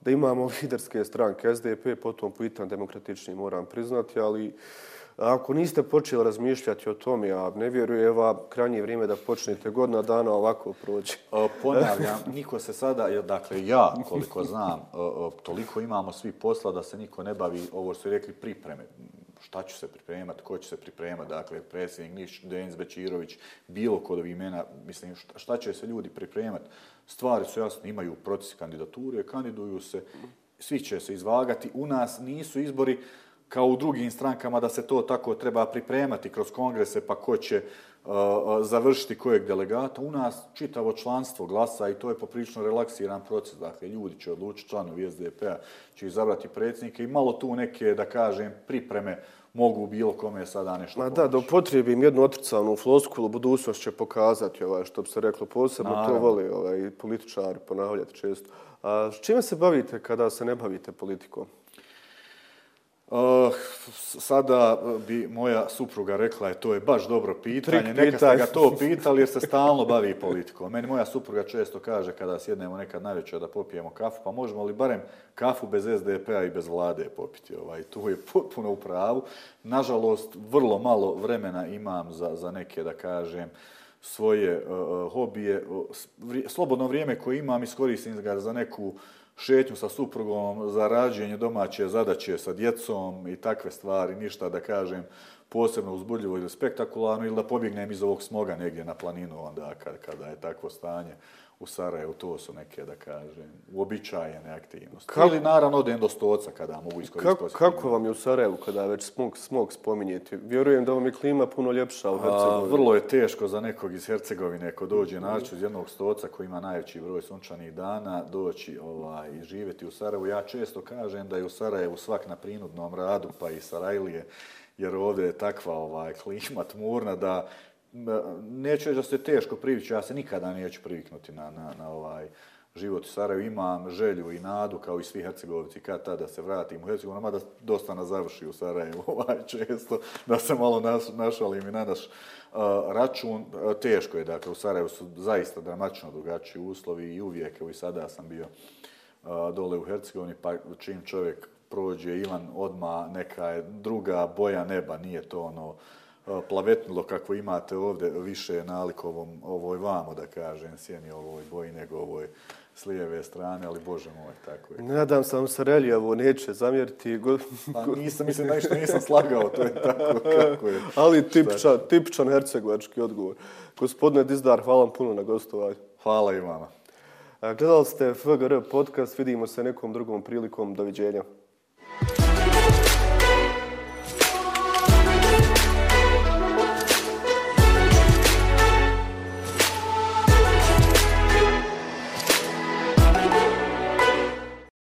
da imamo liderske stranke SDP, potom pitan demokratični moram priznati, ali... Ako niste počeli razmišljati o tom, ja ne vjerujem, evo, krajnje vrijeme da počnete godina dana ovako prođe.
E, ponavljam, niko se sada, dakle, ja, koliko znam, e, e, toliko imamo svi posla da se niko ne bavi, ovo što su rekli, pripreme. Šta ću se pripremati, ko će se pripremati, dakle, predsjednik Niš, Denis Bečirović, bilo kod ovih imena, mislim, šta će se ljudi pripremati? Stvari su jasne, imaju proces kandidature, kandiduju se, svi će se izvagati. U nas nisu izbori, kao u drugim strankama da se to tako treba pripremati kroz kongrese pa ko će uh, završiti kojeg delegata. U nas čitavo članstvo glasa i to je poprilično relaksiran proces. Dakle, ljudi će odlučiti, članovi SDP-a će izabrati predsjednike i malo tu neke, da kažem, pripreme mogu bilo kome sada nešto
Ma da, da upotrijebim jednu otrcanu floskulu, budućnost će pokazati ovaj, što bi se reklo posebno, Naravno. to voli ovaj, političari ponavljati često. A, s čime se bavite kada se ne bavite politikom?
Uh, sada bi moja supruga rekla je to je baš dobro pitanje. Neka ste ga to pitali jer se stalno bavi politikom. Meni moja supruga često kaže kada sjednemo nekad najveće da popijemo kafu, pa možemo li barem kafu bez SDP-a i bez vlade popiti. Ovaj, tu je potpuno u pravu. Nažalost, vrlo malo vremena imam za, za neke, da kažem, svoje uh, hobije. Slobodno vrijeme koje imam iskoristim ga za neku uh, šetnju sa suprugom, za rađenje domaće zadaće sa djecom i takve stvari, ništa da kažem posebno uzbudljivo ili spektakularno ili da pobjegnem iz ovog smoga negdje na planinu onda kad, kada je takvo stanje u Sarajevu, to su neke, da kažem, uobičajene aktivnosti. Kako, ili naravno odem do stoca kada mogu iskoristiti.
Kako, kako vam je u Sarajevu kada već smog, smog spominjeti? Vjerujem da vam je klima puno ljepša u Hercegovini.
A, vrlo je teško za nekog iz Hercegovine ko dođe naći uz jednog stoca koji ima najveći broj sunčanih dana doći ovaj, i živjeti u Sarajevu. Ja često kažem da je u Sarajevu svak na prinudnom radu pa i Sarajlije jer ovdje je takva ovaj, klima tmurna da neću da se teško priviću, ja se nikada neću priviknuti na, na, na ovaj život u Sarajevu. Imam želju i nadu, kao i svi Hercegovici, kad tada se vratim u Hercegovinu, mada dosta nas završi u Sarajevu ovaj, često, da se malo naš, našalim i na naš uh, račun. Uh, teško je, dakle, u Sarajevu su zaista dramatično drugačiji uslovi i uvijek, evo i sada sam bio uh, dole u Hercegovini, pa čim čovjek prođe Ivan odma neka je druga boja neba, nije to ono plavetnilo kako imate ovdje više nalikovom ovoj vamo, da kažem, sjeni ovoj boji nego ovoj s lijeve strane, ali bože moj, tako je.
Nadam se vam se Reljevo neće zamjeriti.
Pa nisam, mislim, nešto nisam slagao, to je tako kako je.
ali tipičan, tipičan hercegovački odgovor. Gospodine Dizdar, hvala vam puno na gostovanju.
Hvala i vama.
Gledali ste FGR podcast, vidimo se nekom drugom prilikom. Doviđenja.